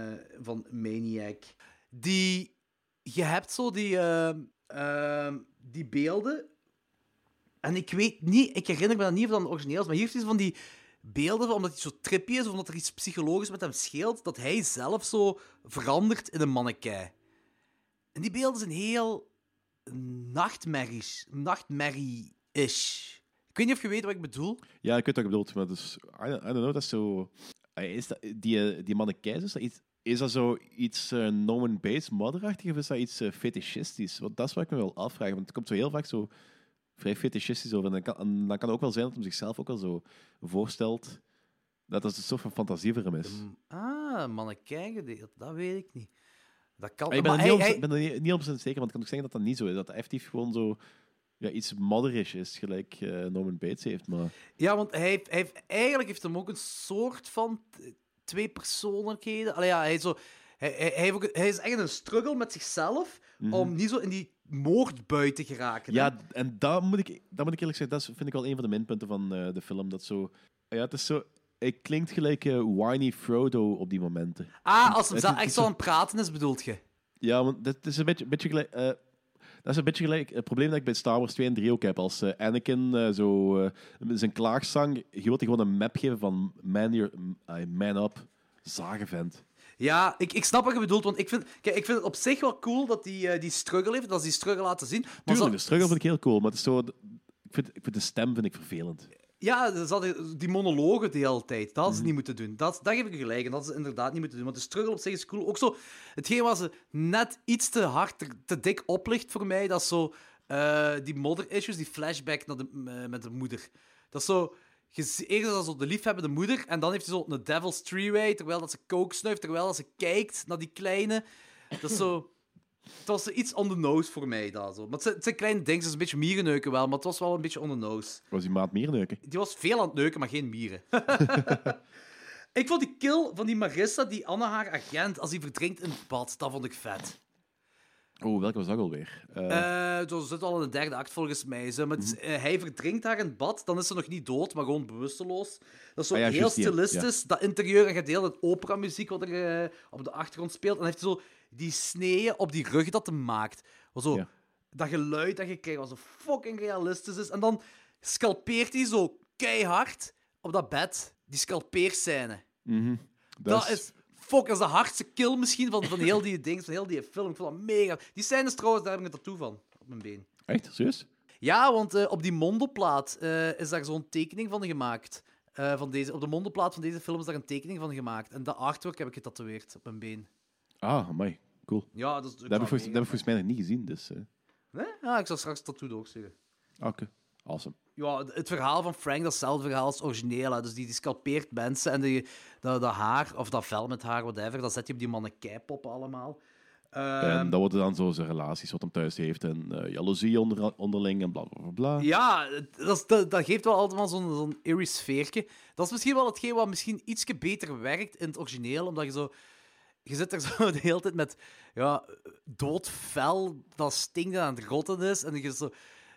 van Maniac. Die, je hebt zo die, ehm, ehm, die beelden. En ik weet niet, ik herinner me dat niet of dat een origineel maar hier heeft hij van die beelden, omdat hij zo trippy is, of omdat er iets psychologisch met hem scheelt, dat hij zelf zo verandert in een mannekei. En die beelden zijn heel nachtmerries, nachtmerrie-ish. Ik weet niet of je weet wat ik bedoel. Ja, ik weet wat je bedoelt, maar dus, I, don't- know, dat is zo... Eh, Is dat, die, eh, die mannekijs, is dat iets, is dat zo iets uh, Norman Bates modderachtig of is dat iets eh, fetischistisch? Want dat is wat ik me wel afvraag, want het komt zo heel vaak zo vrij fetischistisch over. En dan kan, en dan kan ook wel zijn dat hij zichzelf ook wel zo voorstelt dat dat een soort van fantasie voor hem is. Ah, mannekei gedeeld, dat weet ik niet. Dat kan... ik ben maar er niet, hij- op- ben er niet, niet op zijn zeker, want het kan ook zeggen dat dat niet zo is. Dat effectief gewoon zo ja, iets modderish is, gelijk eh, Norman Bates heeft. Maar Ja, want hij heeft, hij heeft, eigenlijk heeft hem ook een soort van twee persoonlijkheden. Allee, ja, hij, zo, hij, hij, heeft ook- hij is echt een struggle met zichzelf om niet zo in die moordbui te geraken. hè. Ja, en dat moet ik, dat moet ik eerlijk zeggen, dat vind ik wel een van de minpunten van eh, de film. Dat zo, ja, het is zo, het klinkt gelijk eh, whiny Frodo op die momenten. Ah, als hem is- echt zo aan het praten is, bedoelt je? Ja, want dat is een beetje, beetje gelijk. eh, dat is een beetje gelijk het probleem dat ik bij Star Wars 2 en 3 ook heb. Als Anakin zo eh, zijn klaagzang, je wilt hij gewoon een map geven van man, your, uh, man up, zagen vent. Ja, ik, ik snap wat je bedoelt, want ik vind, kijk, ik vind het op zich wel cool dat die, eh, die struggle heeft, dat ze die struggle laten zien. Maar Tuurlijk, de struggle vind ik heel cool, maar het is zo, ik vind, ik vind de stem vind ik vervelend. Ja, die monologen de hele tijd. Dat hadden Mhm. niet moeten doen. Dat, dat geef ik gelijk. En dat ze inderdaad niet moeten doen. Want de struggle op zich is cool. Ook zo, hetgeen wat ze net iets te hard, te, te dik oplicht voor mij, dat is zo eh, die modder-issues, die flashback naar de, eh, met de moeder. Dat is zo... Eerst zo de liefhebbende moeder, en dan heeft hij zo een devil's three-way, terwijl dat ze coke snuift, terwijl dat ze kijkt naar die kleine. Dat is zo... Het was iets on the nose voor mij, dat zo. Maar het zijn, het zijn kleine dingen, het is een beetje mierenneuken wel, maar het was wel een beetje on the nose. Was die maat mierneuken? Die was veel aan het neuken, maar geen mieren. [laughs] ik vond die kill van die Marissa, die Anna haar agent, als die verdrinkt in het bad, dat vond ik vet. Oh, welke was dat alweer? Eh Eh zo zit al in de derde act volgens mij. Maar het is- eh, hij verdrinkt haar in het bad, dan is ze nog niet dood, maar gewoon bewusteloos. Dat is zo Ah ja, heel stilistisch. Dat interieur en heel het operamuziek wat er eh, op de achtergrond speelt. En hij heeft zo die sneeën op die rug dat hem maakt. Zo, Ja. dat geluid dat je krijgt, wat zo fucking realistisch is. En dan scalpeert hij zo keihard op dat bed. Die scalpeerscène. Dat, is... Fuck, dat is de hardste kill misschien van, van heel die ding, van heel die film. Ik vond dat mega... Die scènes trouwens, daar heb ik een tattoo van. Op mijn been. Echt? Serieus? Ja, want eh, op die mondoplaat eh, is daar zo'n tekening van gemaakt. Eh, van deze, op de mondoplaat van deze film is daar een tekening van gemaakt. En dat artwork heb ik getatoeëerd op mijn been. Ah, amai. Cool. Ja, dat is... Dat heb, ik volgens, dat heb ik volgens mij nog niet gezien, dus... Nee? Ja, ik zal straks tattoo doorsturen. ah, Oké, awesome. Ja, het verhaal van Frank, dat is hetzelfde verhaal als origineel. Hè. Dus die, die scalpeert mensen en die, dat, dat haar, of dat vel met haar, whatever, dat zet je op die mannekeipoppen allemaal. Ehm, en dat worden dan zo zijn relaties wat hem thuis heeft en eh, jaloezie onder, onderling en bla bla bla. Ja, dat, dat, dat geeft wel altijd wel zo'n zo'n eerie sfeertje. Dat is misschien wel hetgeen wat misschien ietsje beter werkt in het origineel, omdat je zo... Je zit er [laughs] zo de hele tijd met ja, dood vel dat stinkt en aan het rotten is. En je zo,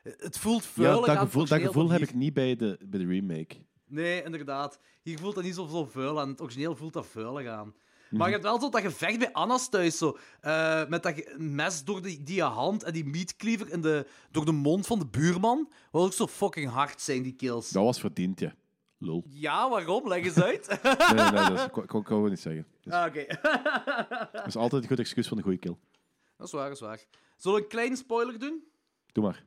het voelt Ja, vuilig dat gevoel, dat origineel gevoel van heb ik niet bij de, bij de remake. Nee, inderdaad. Hier voelt dat niet zo, zo vuil aan. Het origineel voelt dat vuilig aan. Mhm. Maar je hebt wel zo dat gevecht bij Anna's thuis, zo. eh, met dat mes door die, die hand en die meatcleaver in de, door de mond van de buurman. Wat ook zo fucking hard zijn, die kills. Dat was verdiend, ja. Lul. Ja, waarom? Leg eens uit. Nee, [laughs] nee, nee, dat is- ik het niet zeggen. Dus, ah, Oké. dat is altijd een goed excuus voor een goede kill. dat is waar, dat is waar. Zullen we een kleine spoiler doen? Doe maar.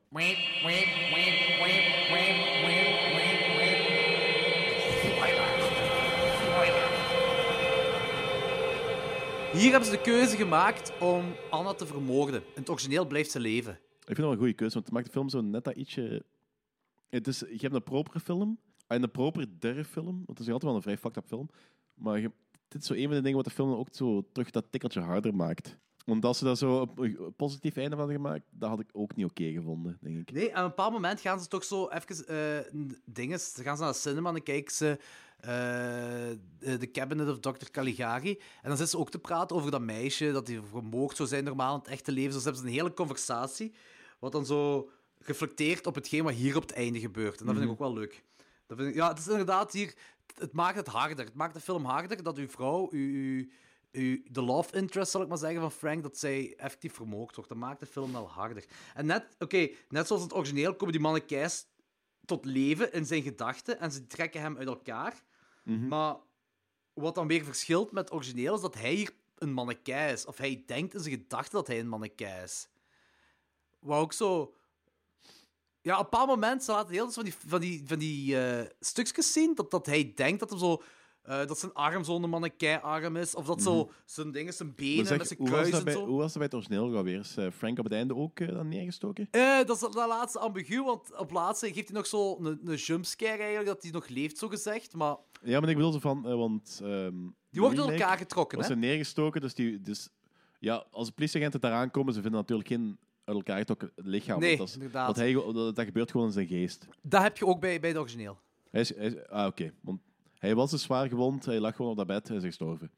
Hier hebben ze de keuze gemaakt om Anna te vermoorden. In het origineel blijft ze leven. Ik vind dat wel een goede keuze, want het maakt de film zo net dat ietsje... Het is, je hebt een propere film en een propere film, want het is altijd wel een vrij fucked up film. Maar je, dit is zo een van de dingen wat de film ook zo terug dat tikkeltje harder maakt. Want als ze daar zo een positief einde van gemaakt, dat had ik ook niet oké gevonden, denk ik. Nee, aan een bepaald moment gaan ze toch zo even eh, dingen. Ze gaan ze naar de cinema en dan kijken ze eh, de The Cabinet of Dr. Caligari. En dan zitten ze ook te praten over dat meisje, dat die vermoord zou zijn normaal in het echte leven. Dus hebben ze een hele conversatie, wat dan zo reflecteert op hetgeen wat hier op het einde gebeurt. En dat vind ik ook wel leuk. Dat vind ik, ja, het is inderdaad hier... Het maakt het harder. Het maakt de film harder dat uw vrouw, uw, uw, de love interest, zal ik maar zeggen, van Frank, dat zij effectief vermoord wordt. Dat maakt de film wel harder. En net, oké, net zoals het origineel komen die mannekijs tot leven in zijn gedachten en ze trekken hem uit elkaar. Maar wat dan weer verschilt met het origineel is dat hij hier een mannekij is. Of hij denkt in zijn gedachten dat hij een mannekij is. Wat ook zo... Ja, op een bepaald moment, ze laten heel veel van die, van die, van die eh, stukjes zien, dat, dat hij denkt dat, hem zo, eh, dat zijn arm zo'n mannekei-arm is, of dat zo zijn dingen, zijn benen zeg, met zijn kruis dat en bij, zo. hoe was dat bij het origineel wel weer? Is eh, Frank op het einde ook eh, dan neergestoken? Eh, dat is dat laatste ambigu, want op laatste geeft hij nog zo een, een jumpscare eigenlijk, dat hij nog leeft, zo gezegd. Maar Ja, maar ik bedoel zo van, want... ehm, die wordt door elkaar getrokken, hè? er neergestoken, dus, die, dus ja, als de politieagenten daar aankomen, ze vinden natuurlijk geen uit elkaar getrokken lichaam. Nee, dat, is- inderdaad. want hij, dat, dat gebeurt gewoon in zijn geest. Dat heb je ook bij, bij het origineel. Hij is, hij is- ah, oké. Want hij was dus zwaar gewond, hij lag gewoon op dat bed en is gestorven.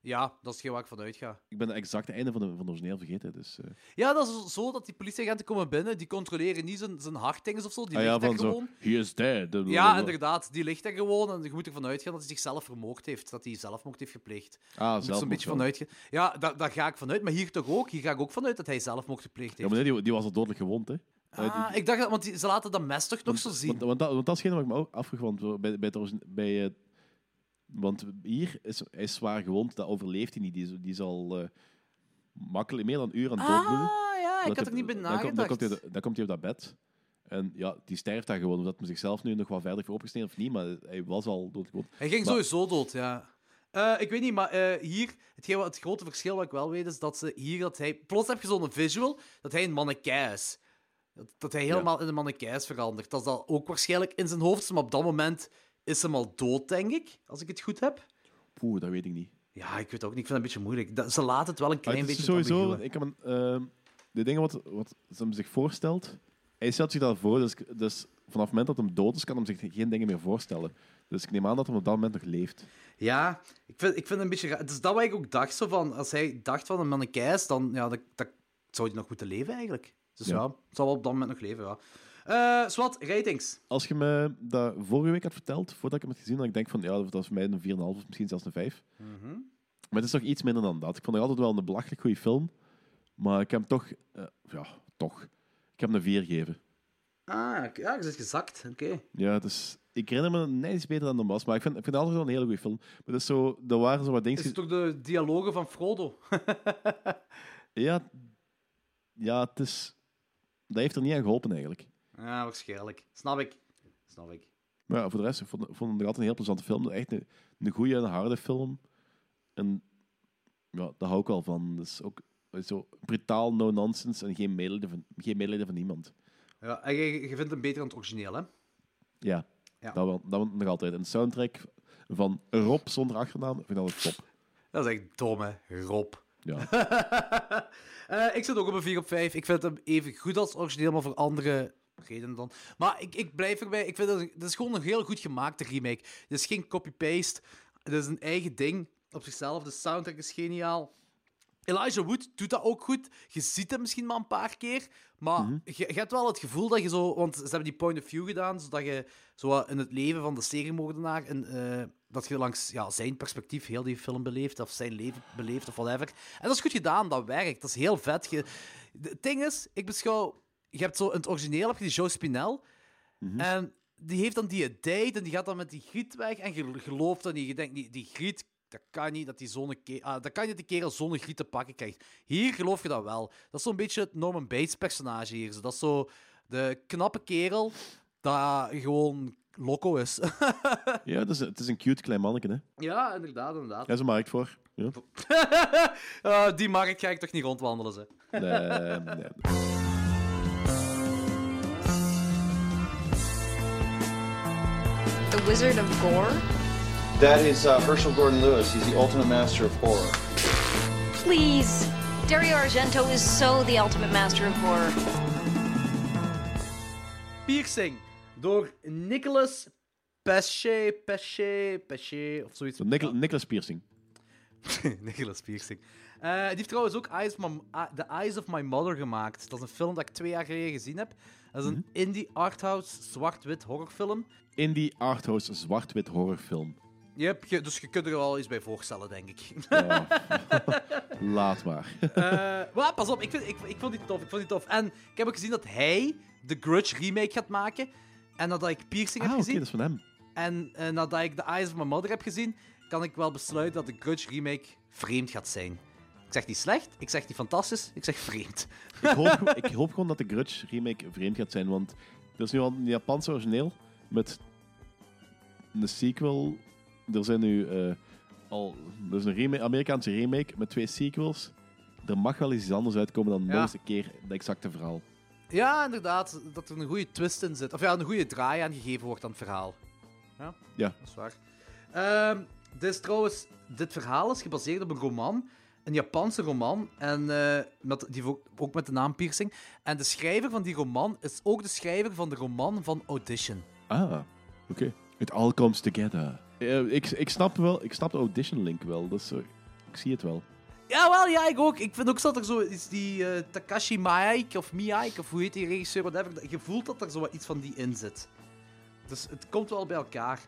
Ja, dat is hetgeen waar ik vanuit ga. Ik ben het exacte einde van, de, van het origineel vergeten. Dus, eh. Ja, dat is zo dat die politieagenten komen binnen, die controleren niet zijn, zijn hartdinges of zo, die ah ja, ligt daar van zo, gewoon. he is dead. Ja, inderdaad, die ligt daar gewoon en je moet ervan uitgaan dat hij zichzelf vermoord heeft, dat hij zelfmoord heeft gepleegd. Ah, zelf zo'n beetje vanuit. Ja, daar, daar ga ik vanuit, maar hier toch ook. Hier ga ik ook vanuit dat hij zelfmoord gepleegd Ja, heeft. maar nee, die, die was al dodelijk gewond, hè. Ah, ik dacht dat, want die- ze laten dat mes toch nog zo zien. Want, want, dat, want dat is hetgeen wat ik me ook we- bij, bij het bij, want hier is hij is zwaar gewond, dat overleeft hij niet. Die, die is al eh, makkelijk meer dan een uur aan het doodbloeden. ah, ja, ik Dat had er niet bij dan, komt- dan, komt hij, nagedacht. dan komt hij op dat bed. En ja, die sterft daar gewoon. Of dat hij zichzelf nu nog wat verder heeft opgesneden of niet. Maar hij was al doodgewond. Hij ging Maar- sowieso dood, ja. Eh, ik weet niet, maar eh, hier, hetgeen het grote verschil wat ik wel weet, is dat ze hier, dat hij... Plots heb je zo'n visual dat hij een mannekei is. Dat, dat hij helemaal in een mannekei is veranderd. Dat is dan ook waarschijnlijk in zijn hoofd, maar op dat moment is hem al dood, denk ik. Als ik het goed heb. Poeh, dat weet ik niet. Ja, ik weet ook niet. Ik vind het een beetje moeilijk. Dat- ze laten het wel een Maar klein beetje sowieso, ik heb een, ehm, de dingen wat, wat ze hem zich voorstelt, hij stelt zich dat voor, dus, dus vanaf het moment dat hem dood is, kan hem zich geen dingen meer voorstellen. Dus ik neem aan dat hij op dat moment nog leeft. Ja, ik vind, ik vind het een beetje raar. Het is dat wat ik ook dacht. Zo van, als hij dacht van een mannekei is, dan ja, dat, dat zou hij nog moeten leven eigenlijk. Dus ja, Ja. het zal wel op dat moment nog leven, ja. Eh Swat, ratings. Als je me dat vorige week had verteld, voordat ik hem had gezien, dan ik denk van, ja, dat is voor mij een 4,5 of misschien zelfs een 5. Maar het is toch iets minder dan dat. Ik vond het altijd wel een belachelijk goede film. Maar ik heb hem toch, eh, ja, toch. Ik heb hem een 4 gegeven. Ah, ja, je zit gezakt. Oké. Ja, dus ik herinner me net iets beter dan de was, maar ik vind, ik vind het altijd wel een hele goede film. Maar dat is zo, er waren zo wat dingen. Is het toch de dialogen van Frodo? [laughs] Ja, ja, het is. Dat heeft er niet aan geholpen eigenlijk. Ja, waarschijnlijk. Snap ik. Snap ik. Maar ja, voor de rest, ik vond, vond het altijd een heel plezante film. Echt een, een goede en harde film. En ja, daar hou ik wel van. Dus ook zo brutaal, no nonsense en geen medelijden van, geen medelijden van niemand. Ja, en je, je vindt hem beter dan het origineel, hè? Ja, Ja. Dat, wel, dat nog altijd. En de soundtrack van Rob zonder achternaam vind ik altijd top. Dat is echt dom, hè? Rob. Ja. [laughs] Eh, ik zit ook op een 4 op 5. Ik vind hem even goed als origineel, maar voor andere redenen dan. Maar ik, ik blijf erbij. Ik vind dat, dat is gewoon een heel goed gemaakte remake. Het is geen copy-paste. Het is een eigen ding op zichzelf. De soundtrack is geniaal. Elijah Wood doet dat ook goed. Je ziet hem misschien maar een paar keer. Maar je, je hebt wel het gevoel dat je zo... Want ze hebben die point of view gedaan, zodat je zo in het leven van de seriemoordenaar... En, eh, dat je langs ja, zijn perspectief heel die film beleeft, of zijn leven beleeft, of whatever. En dat is goed gedaan, dat werkt. Dat is heel vet. Je, het ding is, ik beschouw... Je hebt zo in het origineel heb je die Joe Spinell. En die heeft dan die date en die gaat dan met die griet weg. En je gelooft dan niet. Je denkt, die, die griet, dat kan niet dat die zo'n ke- ah, dat kan niet dat die kerel zo'n griet te pakken krijgt. Hier geloof je dat wel. Dat is zo'n beetje het Norman Bates personage hier. Zo. Dat is zo de knappe kerel dat gewoon loco is. [laughs] ja, het is, het is een cute klein manneke, hè. ja, inderdaad, inderdaad. Daar is een markt voor. Ja. Ah, [laughs] die markt ga ik toch niet rondwandelen, ze. Nee, nee. Wizard of Gore? That is uh, Herschel Gordon Lewis. He's the ultimate master of horror. Please. Dario Argento is so the ultimate master of horror. Piercing door Nicolas Pesce, Pesce, Pesce, of zoiets. Nicolas, Nicolas Piercing. [laughs] Nicolas Piercing. Eh, die heeft trouwens ook Eyes of My, The Eyes of My Mother gemaakt. Dat is een film dat ik twee jaar geleden gezien heb. Dat is een indie arthouse zwart-wit horrorfilm. Indie arthouse zwart-wit horrorfilm. Yep, je, dus je kunt er wel iets bij voorstellen, denk ik. [laughs] Laat maar. Maar pas op, ik, vind, ik, ik vond die tof. Ik vond die tof. En ik heb ook gezien dat hij de Grudge remake gaat maken. En nadat ik Piercing ah, heb oké, gezien. dat is van hem. En eh, nadat ik The Eyes of My Mother heb gezien, kan ik wel besluiten dat de Grudge remake vreemd gaat zijn. Ik zeg niet slecht, ik zeg niet fantastisch, ik zeg vreemd. Ik hoop, [laughs] ik hoop gewoon dat de Grudge remake vreemd gaat zijn, want er is nu al een Japanse origineel met een sequel. Er zijn nu eh, al... Er is een remake, Amerikaanse remake met twee sequels. Er mag wel eens iets anders uitkomen dan Ja. nog eens een keer dat exacte verhaal. Ja, inderdaad, dat er een goede twist in zit. Of ja, een goede draai aan gegeven wordt aan het verhaal. Ja, Ja. dat is waar. Ehm, dit is trouwens, dit verhaal is gebaseerd op een roman, een Japanse roman, en eh, met, die ook, ook met de naam Piercing. En de schrijver van die roman is ook de schrijver van de roman van Audition. Ah, oké. It all comes together. Eh, ik, ik snap wel, ik snap de audition link wel. Dat is, zo- ik zie het wel. Jawel, ja, ik ook. Ik vind ook dat er zo is die eh, Takashi Miike of Miike, of hoe heet die regisseur, whatever. Je voelt dat er zo wat iets van die in zit. Dus het komt wel bij elkaar.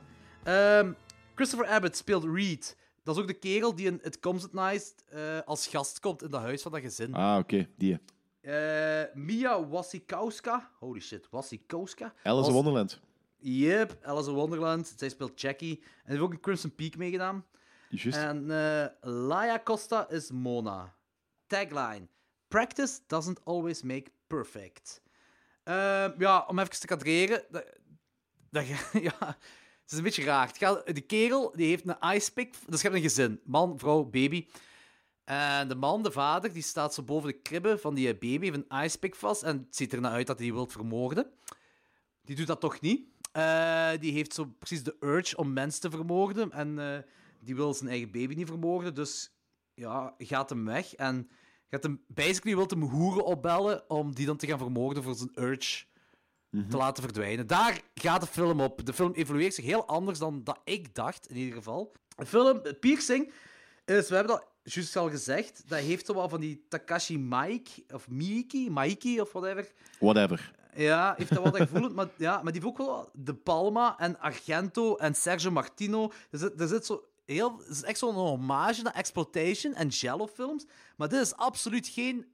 Ehm, Christopher Abbott speelt Reed. Dat is ook de kerel die in It Comes at Night eh, als gast komt in dat huis van dat gezin. Ah, oké. Die. Eh, Mia Wasikowska. Holy shit, Wasikowska. Alice in Wonderland. Yep, Alice in Wonderland. Zij speelt Jackie. En heeft ook in Crimson Peak meegedaan. Juist. En eh Laia Costa is Mona. Tagline: Practice doesn't always make perfect. Ehm, ja, om even te kadreren. Dat, dat, [laughs] ja, het is een beetje raar. Gaat, de kerel die heeft een icepick. Dus je hebt een gezin: man, vrouw, baby. En de man, de vader, die staat zo boven de kribben van die baby, heeft een icepick vast. En het ziet er naar uit dat hij die wil vermoorden. Die doet dat toch niet. Eh, die heeft zo precies de urge om mensen te vermoorden. En eh, die wil zijn eigen baby niet vermoorden. Dus ja, gaat hem weg. En gaat hem, basically wil hem hoeren opbellen om die dan te gaan vermoorden voor zijn urge te laten verdwijnen. Daar gaat de film op. De film evolueert zich heel anders dan dat ik dacht, in ieder geval. De film, Piercing, is, we hebben dat juist al gezegd, dat heeft wel van die Takashi Mike, of Miiki, Maiki, of whatever. Whatever. Ja, heeft dat wat gevoelend, maar, ja, maar die heeft ook wel De Palma en Argento en Sergio Martino. Er zit, er zit zo heel, het is echt zo'n hommage naar exploitation en giallo films, maar dit is absoluut geen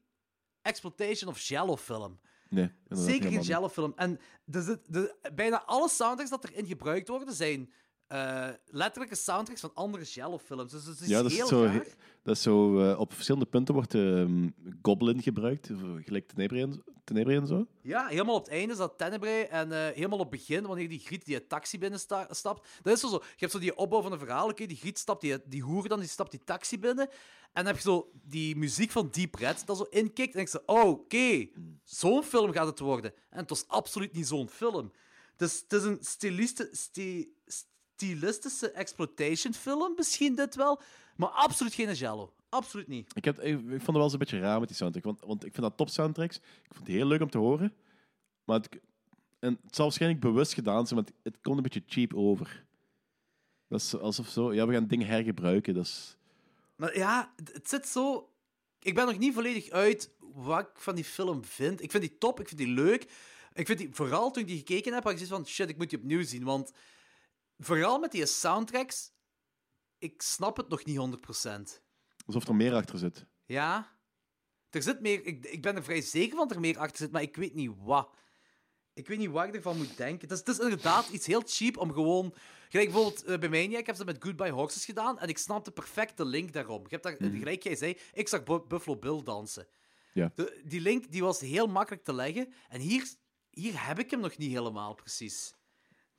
exploitation of giallo film. Nee, Zeker geen. Jello-film. En de, de- bijna alle soundtracks dat erin gebruikt worden, zijn eh, letterlijke soundtracks van andere Jello-films. Dus het is Ja, dat is heel zo, raar. dat is zo eh, op verschillende punten wordt ehm, Goblin gebruikt, gelijk Tenebrae en, Tenebrae en zo. Ja, helemaal op het einde is dat Tenebrae. En eh, helemaal op het begin, wanneer die Griet die taxi binnenstapt. Dat is zo, zo. Je hebt zo die opbouw van een verhaal. oké, die Griet stapt, die, die hoer dan, die stapt die taxi binnen. En dan heb je zo die muziek van Deep Red dat zo inkikt. En ik zeg, oh, oké, zo'n film gaat het worden. En het was absoluut niet zo'n film. Het is, het is een stiliste, sti- stilistische exploitation film, misschien dit wel. Maar absoluut geen Jello. Absoluut niet. Ik, heb, ik, ik vond het wel eens een beetje raar met die soundtrack, want, want ik vind dat top soundtracks. Ik vond die heel leuk om te horen. Maar het, en het zal waarschijnlijk bewust gedaan zijn, maar het, het komt een beetje cheap over. Dat is alsof zo, ja, we gaan dingen hergebruiken. Dat is, Maar ja, het, het zit zo. Ik ben nog niet volledig uit wat ik van die film vind. Ik vind die top, ik vind die leuk. Ik vind die, vooral toen ik die gekeken heb, had ik zoiets van shit, ik moet die opnieuw zien. Want vooral met die soundtracks, ik snap het nog niet 100%. alsof er meer achter zit. Ja, er zit meer. Ik, ik ben er vrij zeker van dat er meer achter zit, maar ik weet niet wat. Ik weet niet wat ik ervan moet denken. Het is, het is inderdaad iets heel cheap om gewoon. Gelijk bijvoorbeeld eh, bij mij, ik heb ze met Goodbye Horses gedaan en ik snapte perfect de link daarom. Je hebt daar, gelijk jij zei, ik zag Bu- Buffalo Bill dansen. Ja. De, die link die was heel makkelijk te leggen en hier, hier heb ik hem nog niet helemaal precies.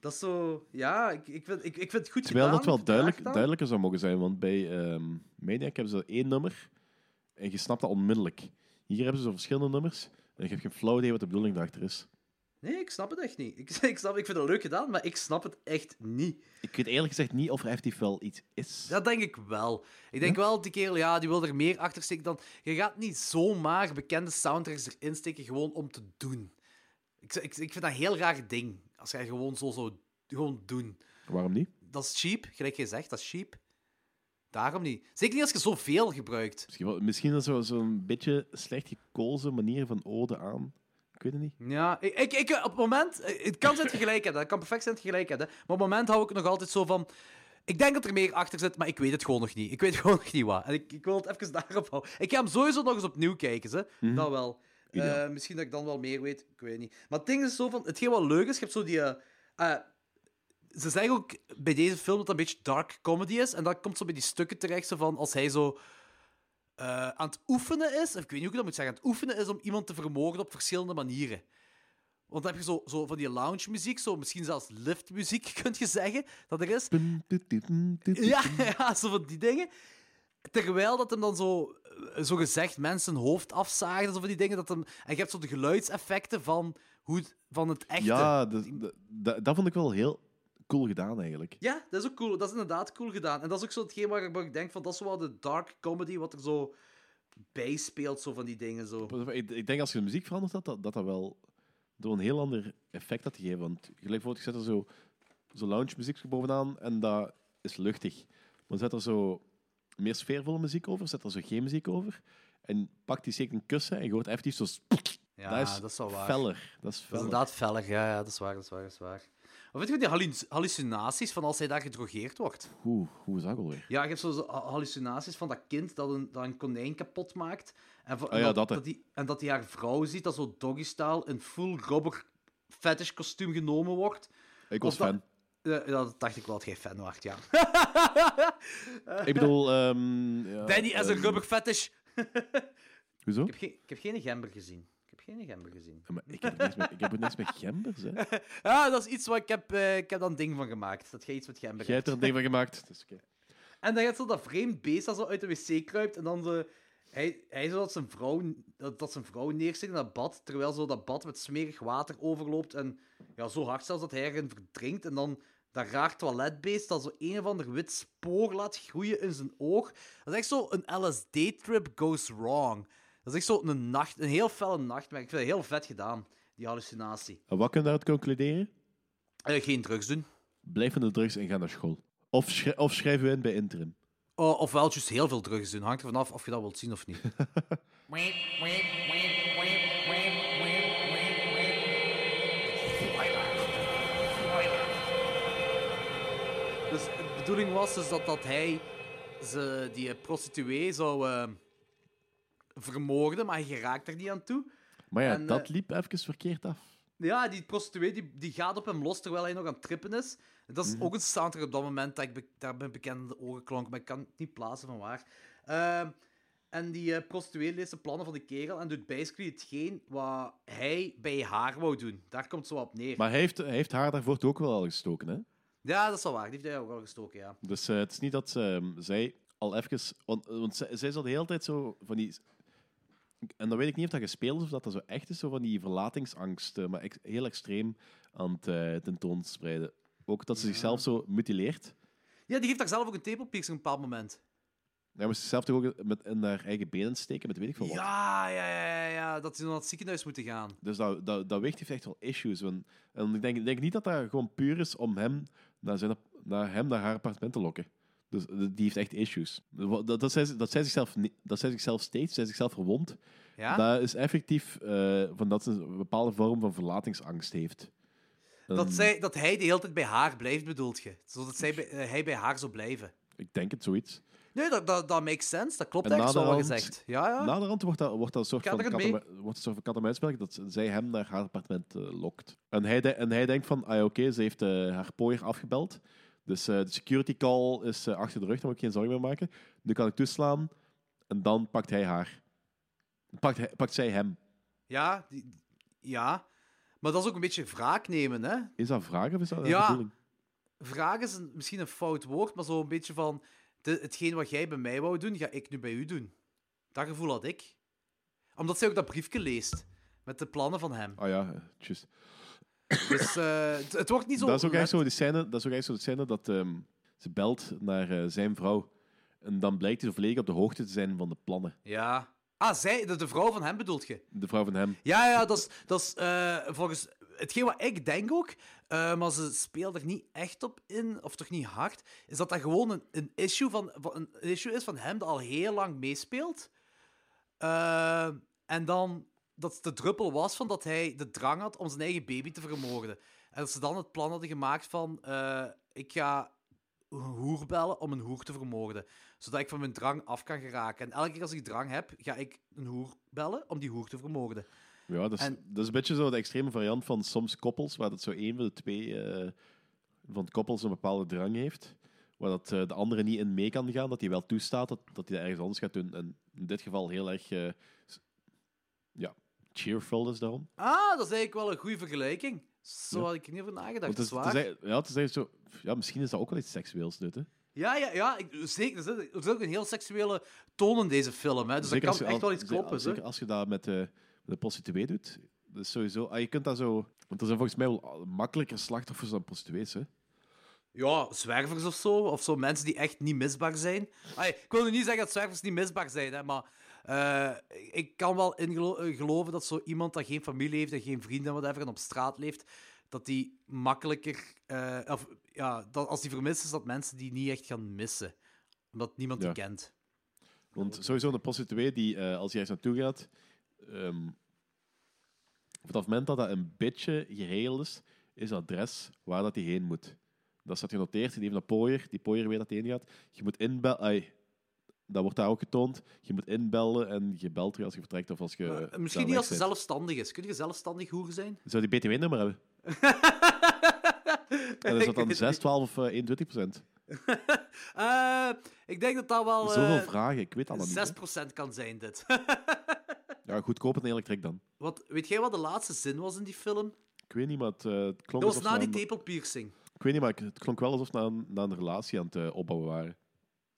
Dat is zo. Ja, ik, ik, vind, ik, ik vind het goed Terwijl gedaan. dat wel duidelijk, duidelijker zou mogen zijn, want bij ehm Maniac hebben ze één nummer en je snapt dat onmiddellijk. Hier hebben ze zo verschillende nummers en je hebt geen flauw idee wat de bedoeling daarachter is. Nee, ik snap het echt niet. Ik, [laughs] ik, snap, ik vind het leuk gedaan, maar ik snap het echt niet. Ik weet eerlijk gezegd niet of er effectief wel iets is. Dat denk ik wel. Ik denk wel, die kerel, ja, die wil er meer achter steken dan... Je gaat niet zomaar bekende soundtracks erin steken gewoon om te doen. Ik, ik, ik vind dat een heel raar ding. Als jij gewoon zo zou gewoon doen. Waarom niet? Dat is cheap, gelijk je zegt, dat is cheap. Daarom niet. Zeker niet als je zoveel gebruikt. Misschien, wel- misschien is zo- zo'n beetje slecht gekozen manier van ode aan. Ik weet het niet. Ja, ik, ik, ik- op het moment... Het kan zijn dat gelijk hebt, hè. het kan perfect zijn dat je gelijk hebt. hè. Maar op het moment hou ik nog altijd zo van... Ik denk dat er meer achter zit, maar ik weet het gewoon nog niet. Ik weet [laughs] gewoon nog niet wat. En ik, ik wil het even daarop houden. Ik ga hem sowieso nog eens opnieuw kijken, ze. dat wel. Eh, misschien dat ik dan wel meer weet, ik weet niet. Maar het ding is zo van... Hetgeen wat leuk is, je hebt zo die... eh, eh, ze zeggen ook bij deze film dat het een beetje dark comedy is. En dat komt zo bij die stukken terecht, zo van als hij zo eh, aan het oefenen is, of ik weet niet hoe ik dat moet zeggen, aan het oefenen is om iemand te vermogen op verschillende manieren. Want dan heb je zo, zo van die lounge muziek, zo misschien zelfs liftmuziek, [laughs] kun je zeggen, dat er is. Ja, [laughs] ja, zo van die dingen. Terwijl dat hem dan zo, eh, zo gezegd mensen hoofd afzagen, van die dingen. Dat hem, en je hebt zo de geluidseffecten van, hoe, het- van het echte. Ja, dat, dat, vond ik wel heel cool gedaan eigenlijk. Ja, dat is ook cool. Dat is inderdaad cool gedaan. En dat is ook zo hetgeen waar ik, waar ik denk van, dat is wel de dark comedy wat er zo bij speelt, zo van die dingen. Zo. Ik, ik denk als je de muziek verandert, dat dat, dat, dat wel door een heel ander effect had gegeven. Want gelijk voor je zet er zo, zo lounge muziek bovenaan en dat is luchtig. Maar zet er zo meer sfeervolle muziek over, zet er zo geen muziek over. En pak die zeker een kussen en je hoort effectief zo... Ja, dat is, dat is wel waar. feller. Dat is Dat is feller. inderdaad vellig, ja, ja, dat is waar, dat is waar, dat is waar. Of weet je die hallu- hallucinaties van als hij daar gedrogeerd wordt? Oeh, hoe is dat alweer? Ja, je hebt zo zo ha- hallucinaties van dat kind dat een, dat een konijn kapot maakt. En, van- Ah ja, en dat, hè. die, en dat hij haar vrouw ziet, dat zo doggy-style in full rubber fetish kostuum genomen wordt. Ik was Of dat- fan. Ja, dat dacht ik wel dat jij fan was, ja. [laughs] Ik bedoel... ehm ja, Danny as een ehm, rubber fetish. [laughs] Hoezo? Ik heb, geen, ik heb geen gember gezien. Ik heb geen gember gezien. Ja, maar ik heb niks met, ik heb niks met gembers, hè. Ja, [laughs] dat is iets wat ik heb, eh, ik heb een ding van gemaakt. Dat jij iets met gember Jij hebt er een ding van gemaakt. Dat is oké. En dan gaat zo dat vreemd beest dat zo uit de wc kruipt en dan zo... Hij, hij zo dat zijn vrouw, dat, dat zijn vrouw neerzet in dat bad, terwijl zo dat bad met smerig water overloopt en ja, zo hard zelfs dat hij erin verdrinkt. En dan dat raar toiletbeest dat zo een of ander wit spoor laat groeien in zijn oog. Dat is echt zo een LSD-trip goes wrong. Dat is echt zo een nacht, een heel felle nachtmerrie. Ik vind het heel vet gedaan, die hallucinatie. En wat kunnen we daaruit concluderen? Eh, geen drugs doen. Blijf van de drugs en ga naar school. Of, of schrijf je in bij interim. Oh, ofwel juist heel veel drugs doen. Hangt er vanaf of je dat wilt zien of niet. [laughs] Dus de bedoeling was dus dat, dat hij ze, die prostituee zou eh, vermoorden, maar hij geraakt er niet aan toe. Maar ja, En, dat eh, liep even verkeerd af. Ja, die prostituee die, die gaat op hem los terwijl hij nog aan het trippen is. Dat is Mhm. ook een soundtrack op dat moment dat ik be- daar ben bekend in de ogen klonk, maar ik kan het niet plaatsen van waar. Ehm, en die eh, prostituee leest de plannen van de kerel en doet basically hetgeen wat hij bij haar wou doen. Daar komt zo op neer. Maar hij heeft, hij heeft haar daarvoor ook wel al gestoken, hè? Ja, dat is wel waar. Die heeft hij ook al gestoken, ja. Dus eh, het is niet dat ehm, zij al even... Want, want zij, al de hele tijd zo van die... En dan weet ik niet of dat gespeeld is of dat dat zo echt is, zo van die verlatingsangst, eh, maar ex- heel extreem aan het eh, tentoonspreiden. Ook dat ze zichzelf zo mutileert. Ja, die heeft daar zelf ook een tepelpiercing op een bepaald moment. Ja, maar ze zichzelf toch ook met, in haar eigen benen steken, met weet ik veel wat. Ja, ja, ja, ja, dat ze naar het ziekenhuis moeten gaan. Dus dat, dat, dat weegt heeft echt wel issues. Want, en ik denk, ik denk niet dat dat gewoon puur is om hem naar, zijn, naar, hem naar haar appartement te lokken. Dus eh, die heeft echt issues. Dat, dat, zij, dat, zij zichzelf, dat zij zichzelf steekt, zij zichzelf verwondt, Ja? dat is effectief eh, van dat ze een bepaalde vorm van verlatingsangst heeft. Dat, Ehm, zij, dat hij de hele tijd bij haar blijft, bedoelt je? Zodat zij eh, hij bij haar zou blijven. Ik denk het, zoiets. Nee, dat, dat, dat makes sense. Dat klopt En eigenlijk, zo gezegd. Ja, ja. Naderhand wordt dat, wordt dat een soort van kat mee. en mu- wordt een soort van kat en muisspel, dat zij hem naar haar appartement eh, lokt. En hij, de- en hij denkt van, ah oké, ze heeft eh, haar pooier afgebeld. Dus eh, de security call is achter de rug, daar moet ik geen zorgen meer maken. Nu kan ik toeslaan. En dan pakt hij haar. Pakt, hij, pakt zij hem. Ja, die- ja. Maar dat is ook een beetje wraak nemen, hè? Is dat vragen of is dat een Ja. bedoeling? Wraak is een, misschien een fout woord, maar zo een beetje van... De, hetgeen wat jij bij mij wou doen, ga ik nu bij u doen. Dat gevoel had ik. Omdat zij ook dat briefje leest. Met de plannen van hem. Ah ja, juist. Dus eh, het, het wordt niet zo... Dat is ook echt zo de scène, dat, is ook echt zo de scène dat ehm, ze belt naar eh, zijn vrouw. En dan blijkt hij volledig op de hoogte te zijn van de plannen. Ja. Ah, zij, de, de vrouw van hem bedoelt je? De vrouw van hem. Ja, ja, dat is, dat is eh, volgens hetgeen wat ik denk ook, maar ze speelt er niet echt op in, of toch niet hard, is dat dat gewoon een, issue, van, een issue is van hem dat al heel lang meespeelt. Eh, en dan dat de druppel was van dat hij de drang had om zijn eigen baby te vermoorden. En dat ze dan het plan hadden gemaakt van, eh, ik ga een hoer bellen om een hoer te vermoorden. Zodat ik van mijn drang af kan geraken. En elke keer als ik drang heb, ga ik een hoer bellen om die hoer te vermoorden. Ja, dat is, En- dat is een beetje zo de extreme variant van soms koppels, waar dat zo één van de twee eh, van de koppels een bepaalde drang heeft, waar dat, eh, de andere niet in mee kan gaan, dat hij wel toestaat dat, dat hij dat ergens anders gaat doen. En in dit geval heel erg eh, ja, cheerful is daarom. Ah, dat is eigenlijk wel een goede vergelijking. Zo Ja. had ik er niet over nagedacht. Het is, waar. het is, ja, het is zo, ja, misschien is dat ook wel iets seksueels, dit, hè? Ja, ja, ja. Ik, zeker. Er zit, ook een heel seksuele toon in deze film. Hè, dus Zeker dat kan je echt wel iets kloppen. Zeker hè. als je dat met, met een prostituee doet. Is sowieso... Ah, je kunt dat zo... Want er zijn volgens mij wel makkelijker slachtoffers dan prostituees, hè? Ja, zwervers of zo. Of zo mensen die echt niet misbaar zijn. Ik wil nu niet zeggen dat zwervers niet misbaar zijn, hè, maar eh, ik kan wel in eh, geloven dat zo iemand dat geen familie heeft en geen vrienden en whatever en op straat leeft, dat die makkelijker... eh, of, ja, dat als die vermist is, dat mensen die niet echt gaan missen. Omdat niemand Ja. die kent. Want sowieso een prostituee die, als je ergens naartoe gaat... ehm, vanaf het moment dat dat een beetje geregeld is, is het adres waar dat hij heen moet. Dat staat genoteerd. Die heeft een pooier. Die pooier weet dat hij heen gaat. Je moet inbellen... Dat wordt daar ook getoond. Je moet inbellen en je belt er als je vertrekt of als je... Maar, Eh, misschien niet als ze zelfstandig is. Kun je zelfstandig hoer zijn? Zou die BTW-nummer hebben? [laughs] En is dat dan 6, 12 of eh, 21 procent? [laughs] Eh, ik denk dat dat wel Zoveel eh, vragen, ik weet dat niet. 6% kan zijn, dit. [laughs] Ja, goedkoop en elektriek dan. wat, weet jij wat de laatste zin was in die film? Ik weet niet, maar het, eh, het klonk Dat was na die tepelpiercing. Ik weet niet, maar het klonk wel alsof ze na een, na een relatie aan het eh, opbouwen waren.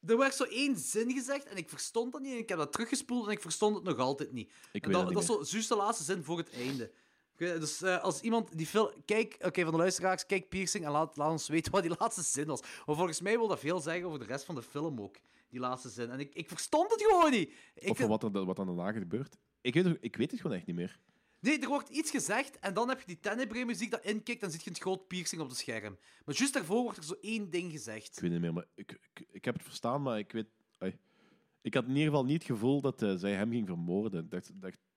Er werd zo één zin gezegd en ik verstond dat niet. En ik heb dat teruggespoeld en ik verstond het nog altijd niet. Ik weet dat, niet dat is zo juist de laatste zin voor het einde. Dus eh, als iemand die film... Kijk, oké, van de luisteraars, kijk Piercing en laat, laat ons weten wat die laatste zin was. Maar volgens mij wil dat veel zeggen over de rest van de film ook. Die laatste zin. En ik, ik verstond het gewoon niet. Ik, of wat er, wat er daarna gebeurt. Ik weet, het- ik weet het gewoon echt niet meer. Nee, er wordt iets gezegd en dan heb je die Tenebrae-muziek dat inkikt en zie je een groot piercing op het scherm. Maar juist daarvoor wordt er zo één ding gezegd. Ik weet niet meer, maar ik, ik, ik heb het verstaan, maar ik weet... ai. Ik had in ieder geval niet het gevoel dat eh, zij hem ging vermoorden. Dacht,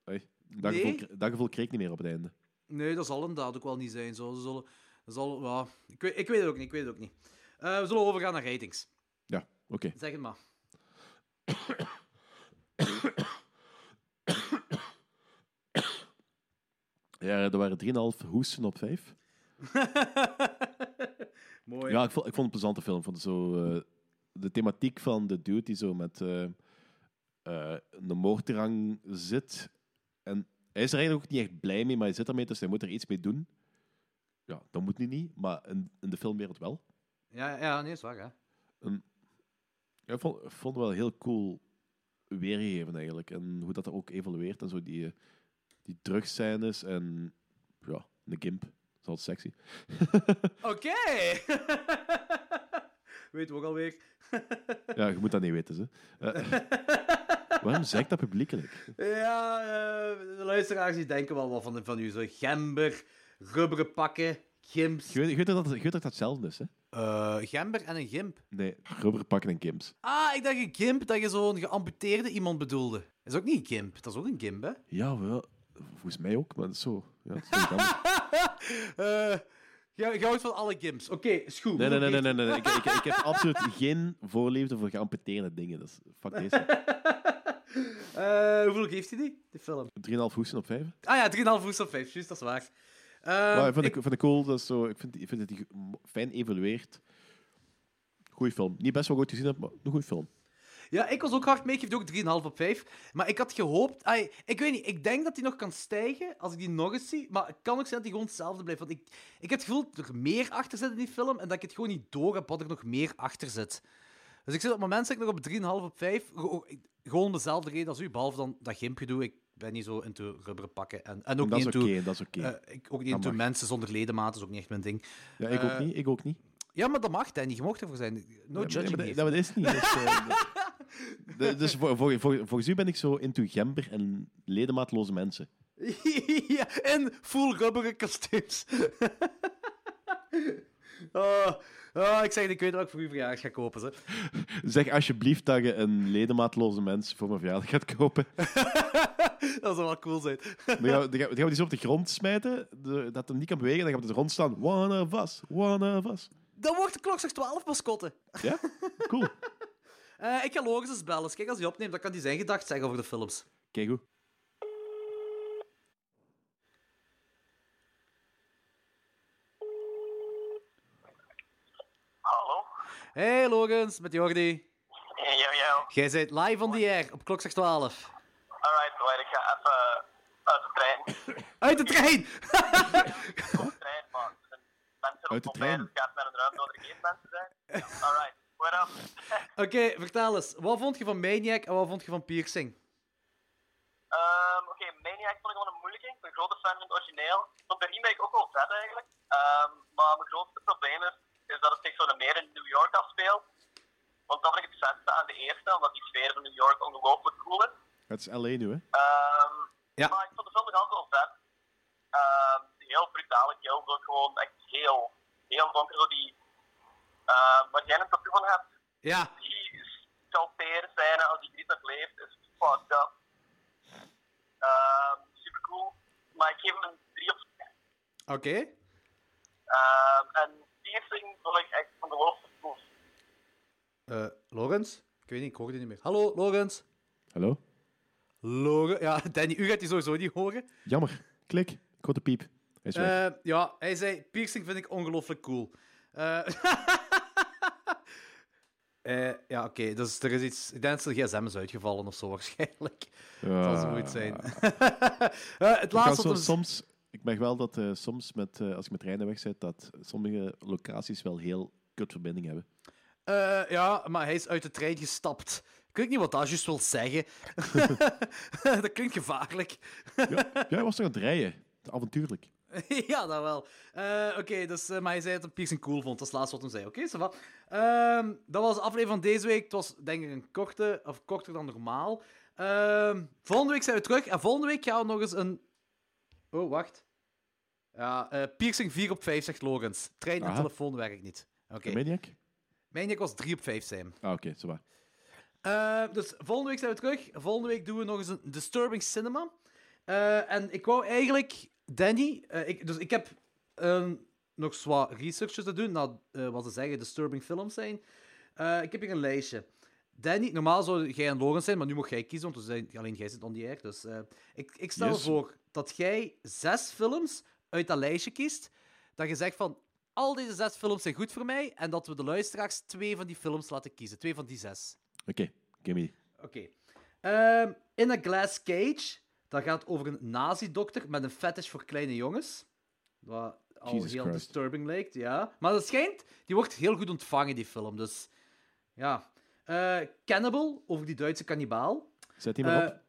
ai, dat, Nee? gevoel, dat gevoel kreeg ik niet meer op het einde. Nee, dat zal inderdaad ook wel niet zijn. Zo. Ze zullen, dat zal, ja, ik, weet, ik weet het ook niet. Ik weet het ook niet. Eh, we zullen overgaan naar ratings. Ja, oké. Zeg het maar. [coughs] Ja, er waren 3,5 hoesten op 5. [laughs] Mooi. Ja, ik vond, ik vond het een plezante film. Ik vond het zo, eh, de thematiek van de dude die zo met eh eh, een moorddrang zit. En hij is er eigenlijk ook niet echt blij mee, maar hij zit ermee, dus hij moet er iets mee doen. Ja, dat moet nu niet, maar in, in de filmwereld wel. Ja, ja, nee, is waar, hè. Ja, ik vond, vond het wel heel cool weergegeven eigenlijk. En hoe dat er ook evolueert en zo, die, die drugscènes en ja, de gimp. Dat is altijd sexy. [laughs] Oké! [laughs] Weet we ook alweer. [laughs] Ja, je moet dat niet weten, ze. Eh, waarom zeg ik dat publiekelijk? Ja, eh, de luisteraars die denken wel wat van, van u. Zo gember, rubberen pakken, gimps. Je weet, je weet dat, je weet dat hetzelfde is, hè? Eh, gember en een gimp. Nee, rubber pakken en kimps. Ah, ik dacht een gimp dat je zo'n geamputeerde iemand bedoelde. Dat is ook niet een gimp, dat is ook een gimp, hè? Ja, wel. Volgens mij ook, maar zo. Ja, dat is niet. [laughs] Eh, houdt van alle gimps. Oké, is goed. nee, nee, nee, nee, nee, nee. Ik, ik, ik heb [laughs] absoluut geen voorliefde voor geamputeerde dingen. Dat is, fuck deze. [laughs] Eh, hoeveel geeft hij die, die film? 3,5 hoesten op 5. Ah ja, 3,5 voet op 5, juist, dat is waar. Eh, maar ik vind, ik- ik, vind het cool. Dat zo, ik, vind, ik vind dat die fijn evolueert. Goeie film. Niet best wel goed gezien heb, maar een goede film. Ja, ik was ook hard mee. Ik geef ook 3,5 op 5. Maar ik had gehoopt... ai, ik weet niet, ik denk dat die nog kan stijgen als ik die nog eens zie. Maar het kan ook zijn dat die gewoon hetzelfde blijft. Want ik, ik heb het gevoel dat er meer achter zit in die film. En dat ik het gewoon niet door heb wat er nog meer achter zit. Dus ik zit op het moment zit ik nog op 3,5 op 5. Ge- Gewoon om dezelfde reden als u. Behalve dan dat gimpje doe. Ik ben niet zo into rubberen pakken. En, en ook dat is niet oké, into... dat is oké. eh, ook niet Dat into mag. mensen zonder ledematen. is ook niet echt mijn ding. Ja, ik Eh, ook niet. Ik ook niet. Ja, maar dat mag, Danny. Je mocht ervoor zijn. No Ja, judging maar dat, dat is niet. Dus, eh, de- dus voor, voor, voor, volgens u ben ik zo into gember en ledemaatloze mensen. [laughs] ja, en full rubberen kostuums. [laughs] oh, oh, ik zeg, ik weet wat ik voor uw verjaardag ga kopen. Ze. [laughs] Zeg alsjeblieft dat je een ledemaatloze mens voor mijn verjaardag gaat kopen. dat zou wel cool zijn. Dan gaan we, dan gaan we- dan gaan we die zo op de grond smijten, de- dat hij niet kan bewegen. Dan gaan we op de grond staan. One of us, one of us. Dan wordt de klokslag 12 mascotte. Ja? Cool. Eh, ik ga Loris eens bellen. Dus Kijk, als hij opneemt, dan kan hij zijn gedacht zeggen over de films. Kijk goed. Hallo? Hey Logans, met Jordi. Yo, yo. Jij bent live on the air op klokslag 12. Alright, wait, ik ga even uit de trein. Uit de trein! de trein, maar zijn mensen Uit de op trein. dus ik ga even naar een ruimte waar er geen mensen zijn. Alright? Oké, vertel eens. Wat vond je van Maniac en wat vond je van Piercing? Ehm, Oké, Maniac vond ik gewoon een moeilijke. Ik ben een grote fan van het origineel. Ik vond de remake ook wel vet eigenlijk. Ehm, maar mijn grootste probleem is, is dat het zich zo meer in New York afspeelt. Want dat vind ik het vetste aan de eerste, omdat die sfeer van New York ongelooflijk cool is. Het is LA nu, hè? Ehm, Ja. Maar ik vond de film nog altijd wel vet. Ehm, heel brutale kills ook gewoon echt heel, heel donker. Zo die, wat jij een tattoo van hebt, Ja. die scalperen scène als die niet nog leeft, is fucked up. Ehm super cool. Maar ik geef hem een 3 op 5. Oké. Ehm en piercing vond ik echt ongelooflijk cool. Eh, Logans? Ik weet niet, ik hoor die niet meer. Hallo, Logans? Hallo? Logan? Ja, [laughs] Danny, u gaat die sowieso niet horen. Jammer. Klik. Ik hoor de piep. Hij is weg. Eh, ja, hij zei, piercing vind ik ongelooflijk cool. Eh, [laughs] eh, ja, oké, dus er is iets... Ik denk dat zijn gsm is uitgevallen of zo, waarschijnlijk. [laughs] Dat zal zoiets zijn. [laughs] Eh, het laatste... zo soms, ik merk wel dat eh, soms, met, als ik met treinen wegzet, dat sommige locaties wel heel kut verbinding hebben. Ja, maar hij is uit de trein gestapt. Ik weet niet wat dat juist wil zeggen. [laughs] dat klinkt gevaarlijk. Ja, jij was toch aan het rijden? Avontuurlijk. [laughs] ja, dat wel. Eh, Oké, dus, eh, maar hij zei dat hij piercing cool vond. Dat is het laatste wat hij zei. Oké, va. Ehm, dat was de aflevering van deze week. Het was denk ik een korte, of korter dan normaal. Ehm, volgende week zijn we terug. En volgende week gaan we nog eens een... Oh, wacht. Ja, eh, piercing 4 op 5, zegt Logans. Trein en telefoon werkt niet. Oké. Maniac? Maniac was 3 op 5 zijn. Ah, oké, zo waar. Dus volgende week zijn we terug. Volgende week doen we nog eens een Disturbing Cinema. En ik wou eigenlijk, Danny, eh, ik, dus ik heb eh, nog zwaar researches te doen naar eh, wat ze zeggen disturbing films zijn. Eh, ik heb hier een lijstje. Danny, normaal zou jij en Lorenz zijn, maar nu mag jij kiezen, want zijn, alleen jij zit on the air. Dus ik, ik stel Yes. voor dat jij zes films uit dat lijstje kiest. Dat je zegt van, al deze zes films zijn goed voor mij. En dat we de luisteraars twee van die films laten kiezen. Twee van die zes. Oké, gimme. Oké. Ehm, In a Glass Cage. Dat gaat over een nazi-dokter met een fetish voor kleine jongens. Wat al Jesus heel Christ. disturbing lijkt, ja. Maar dat schijnt... Die wordt heel goed ontvangen, die film. Dus, ja. Eh, Cannibal, over die Duitse kannibaal. Zet die maar Eh, op.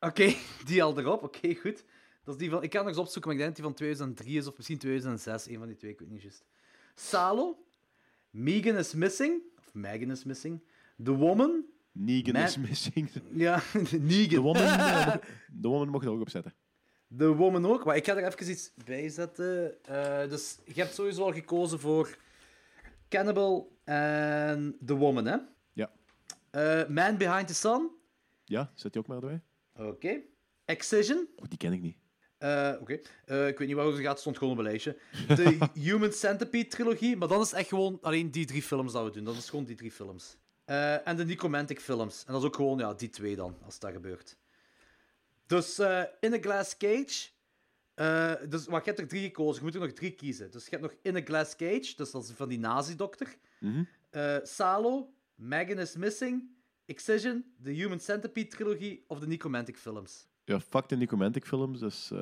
Oké, [laughs] die al erop. Oké, goed. Dat is die van, ik kan nog eens opzoeken, maar ik denk dat die van 2003 is, of misschien 2006. Een van die twee, ik weet niet juist. Salo. Megan is Missing. Of Megan is Missing. The Woman. Negan Man- is missing. Ja, [laughs] Negan. De woman, mocht- [laughs] de woman mocht er ook op zetten. The Woman ook. Maar ik ga er even iets bij zetten. Eh, dus je hebt sowieso al gekozen voor Cannibal en The Woman, hè? Ja. Eh, Man Behind the Sun. Ja, zet die ook maar erbij. Oké. Excision. Oh, die ken ik niet. Eh, Oké. Ik weet niet waarover het gaat, stond gewoon op een lijstje. De [laughs] Human Centipede trilogie, maar dan is echt gewoon alleen die drie films dat we doen. Dat is gewoon die drie films. Eh, en de Necromantic films. En dat is ook gewoon ja, die twee dan, als dat gebeurt. Dus eh, In a Glass Cage. eh, dus, maar je hebt er drie gekozen. Je moet er nog drie kiezen. Dus je hebt nog In a Glass Cage, dus dat is van die nazi-dokter. Mhm. Salo, Megan is Missing, Excision, de Human Centipede trilogie of de Necromantic films. Ja, fuck de Necromantic films, dus... [laughs]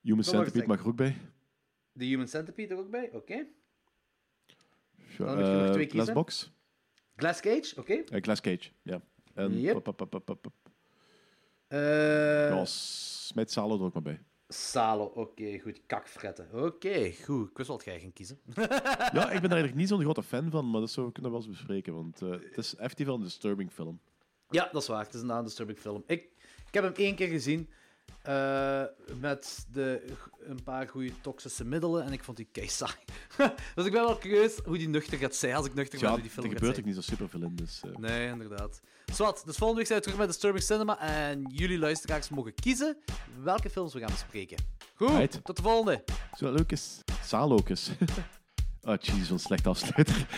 Human Centipede mag er ook bij. De Human Centipede er ook bij, oké. Dan moet je nog eh, twee kiezen. Glassbox. Glass Cage, oké. Eh, Glass Cage, ja. En Yep. pop, pop, pop. Eh, Ja, smijt Salo er ook maar bij. Salo, oké, goed. Kakfretten. Oké, goed. Ik wist wel dat jij ging kiezen. [laughs] Ja, ik ben daar eigenlijk niet zo'n grote fan van, maar dat zou we kunnen wel eens bespreken, want het is effectief wel een disturbing film. ja, dat is waar. Het is een disturbing film. Ik, ik heb hem één keer gezien. Eh, met de, een paar goede toxische middelen en ik vond die kei saai. [laughs] dus ik ben wel curieus hoe die nuchter gaat zijn. Als ik nuchter ben, hoe die er film gaat gebeurt ook niet zo superveel in, dus... eh, Nee, inderdaad. Zwat, dus volgende week zijn we terug met Disturbing Cinema en jullie luisteraars mogen kiezen welke films we gaan bespreken. Goed, Right. tot de volgende. Zo leuk is. Salokus. [laughs] Ah, jeez, wat een slecht afsluiter. [laughs]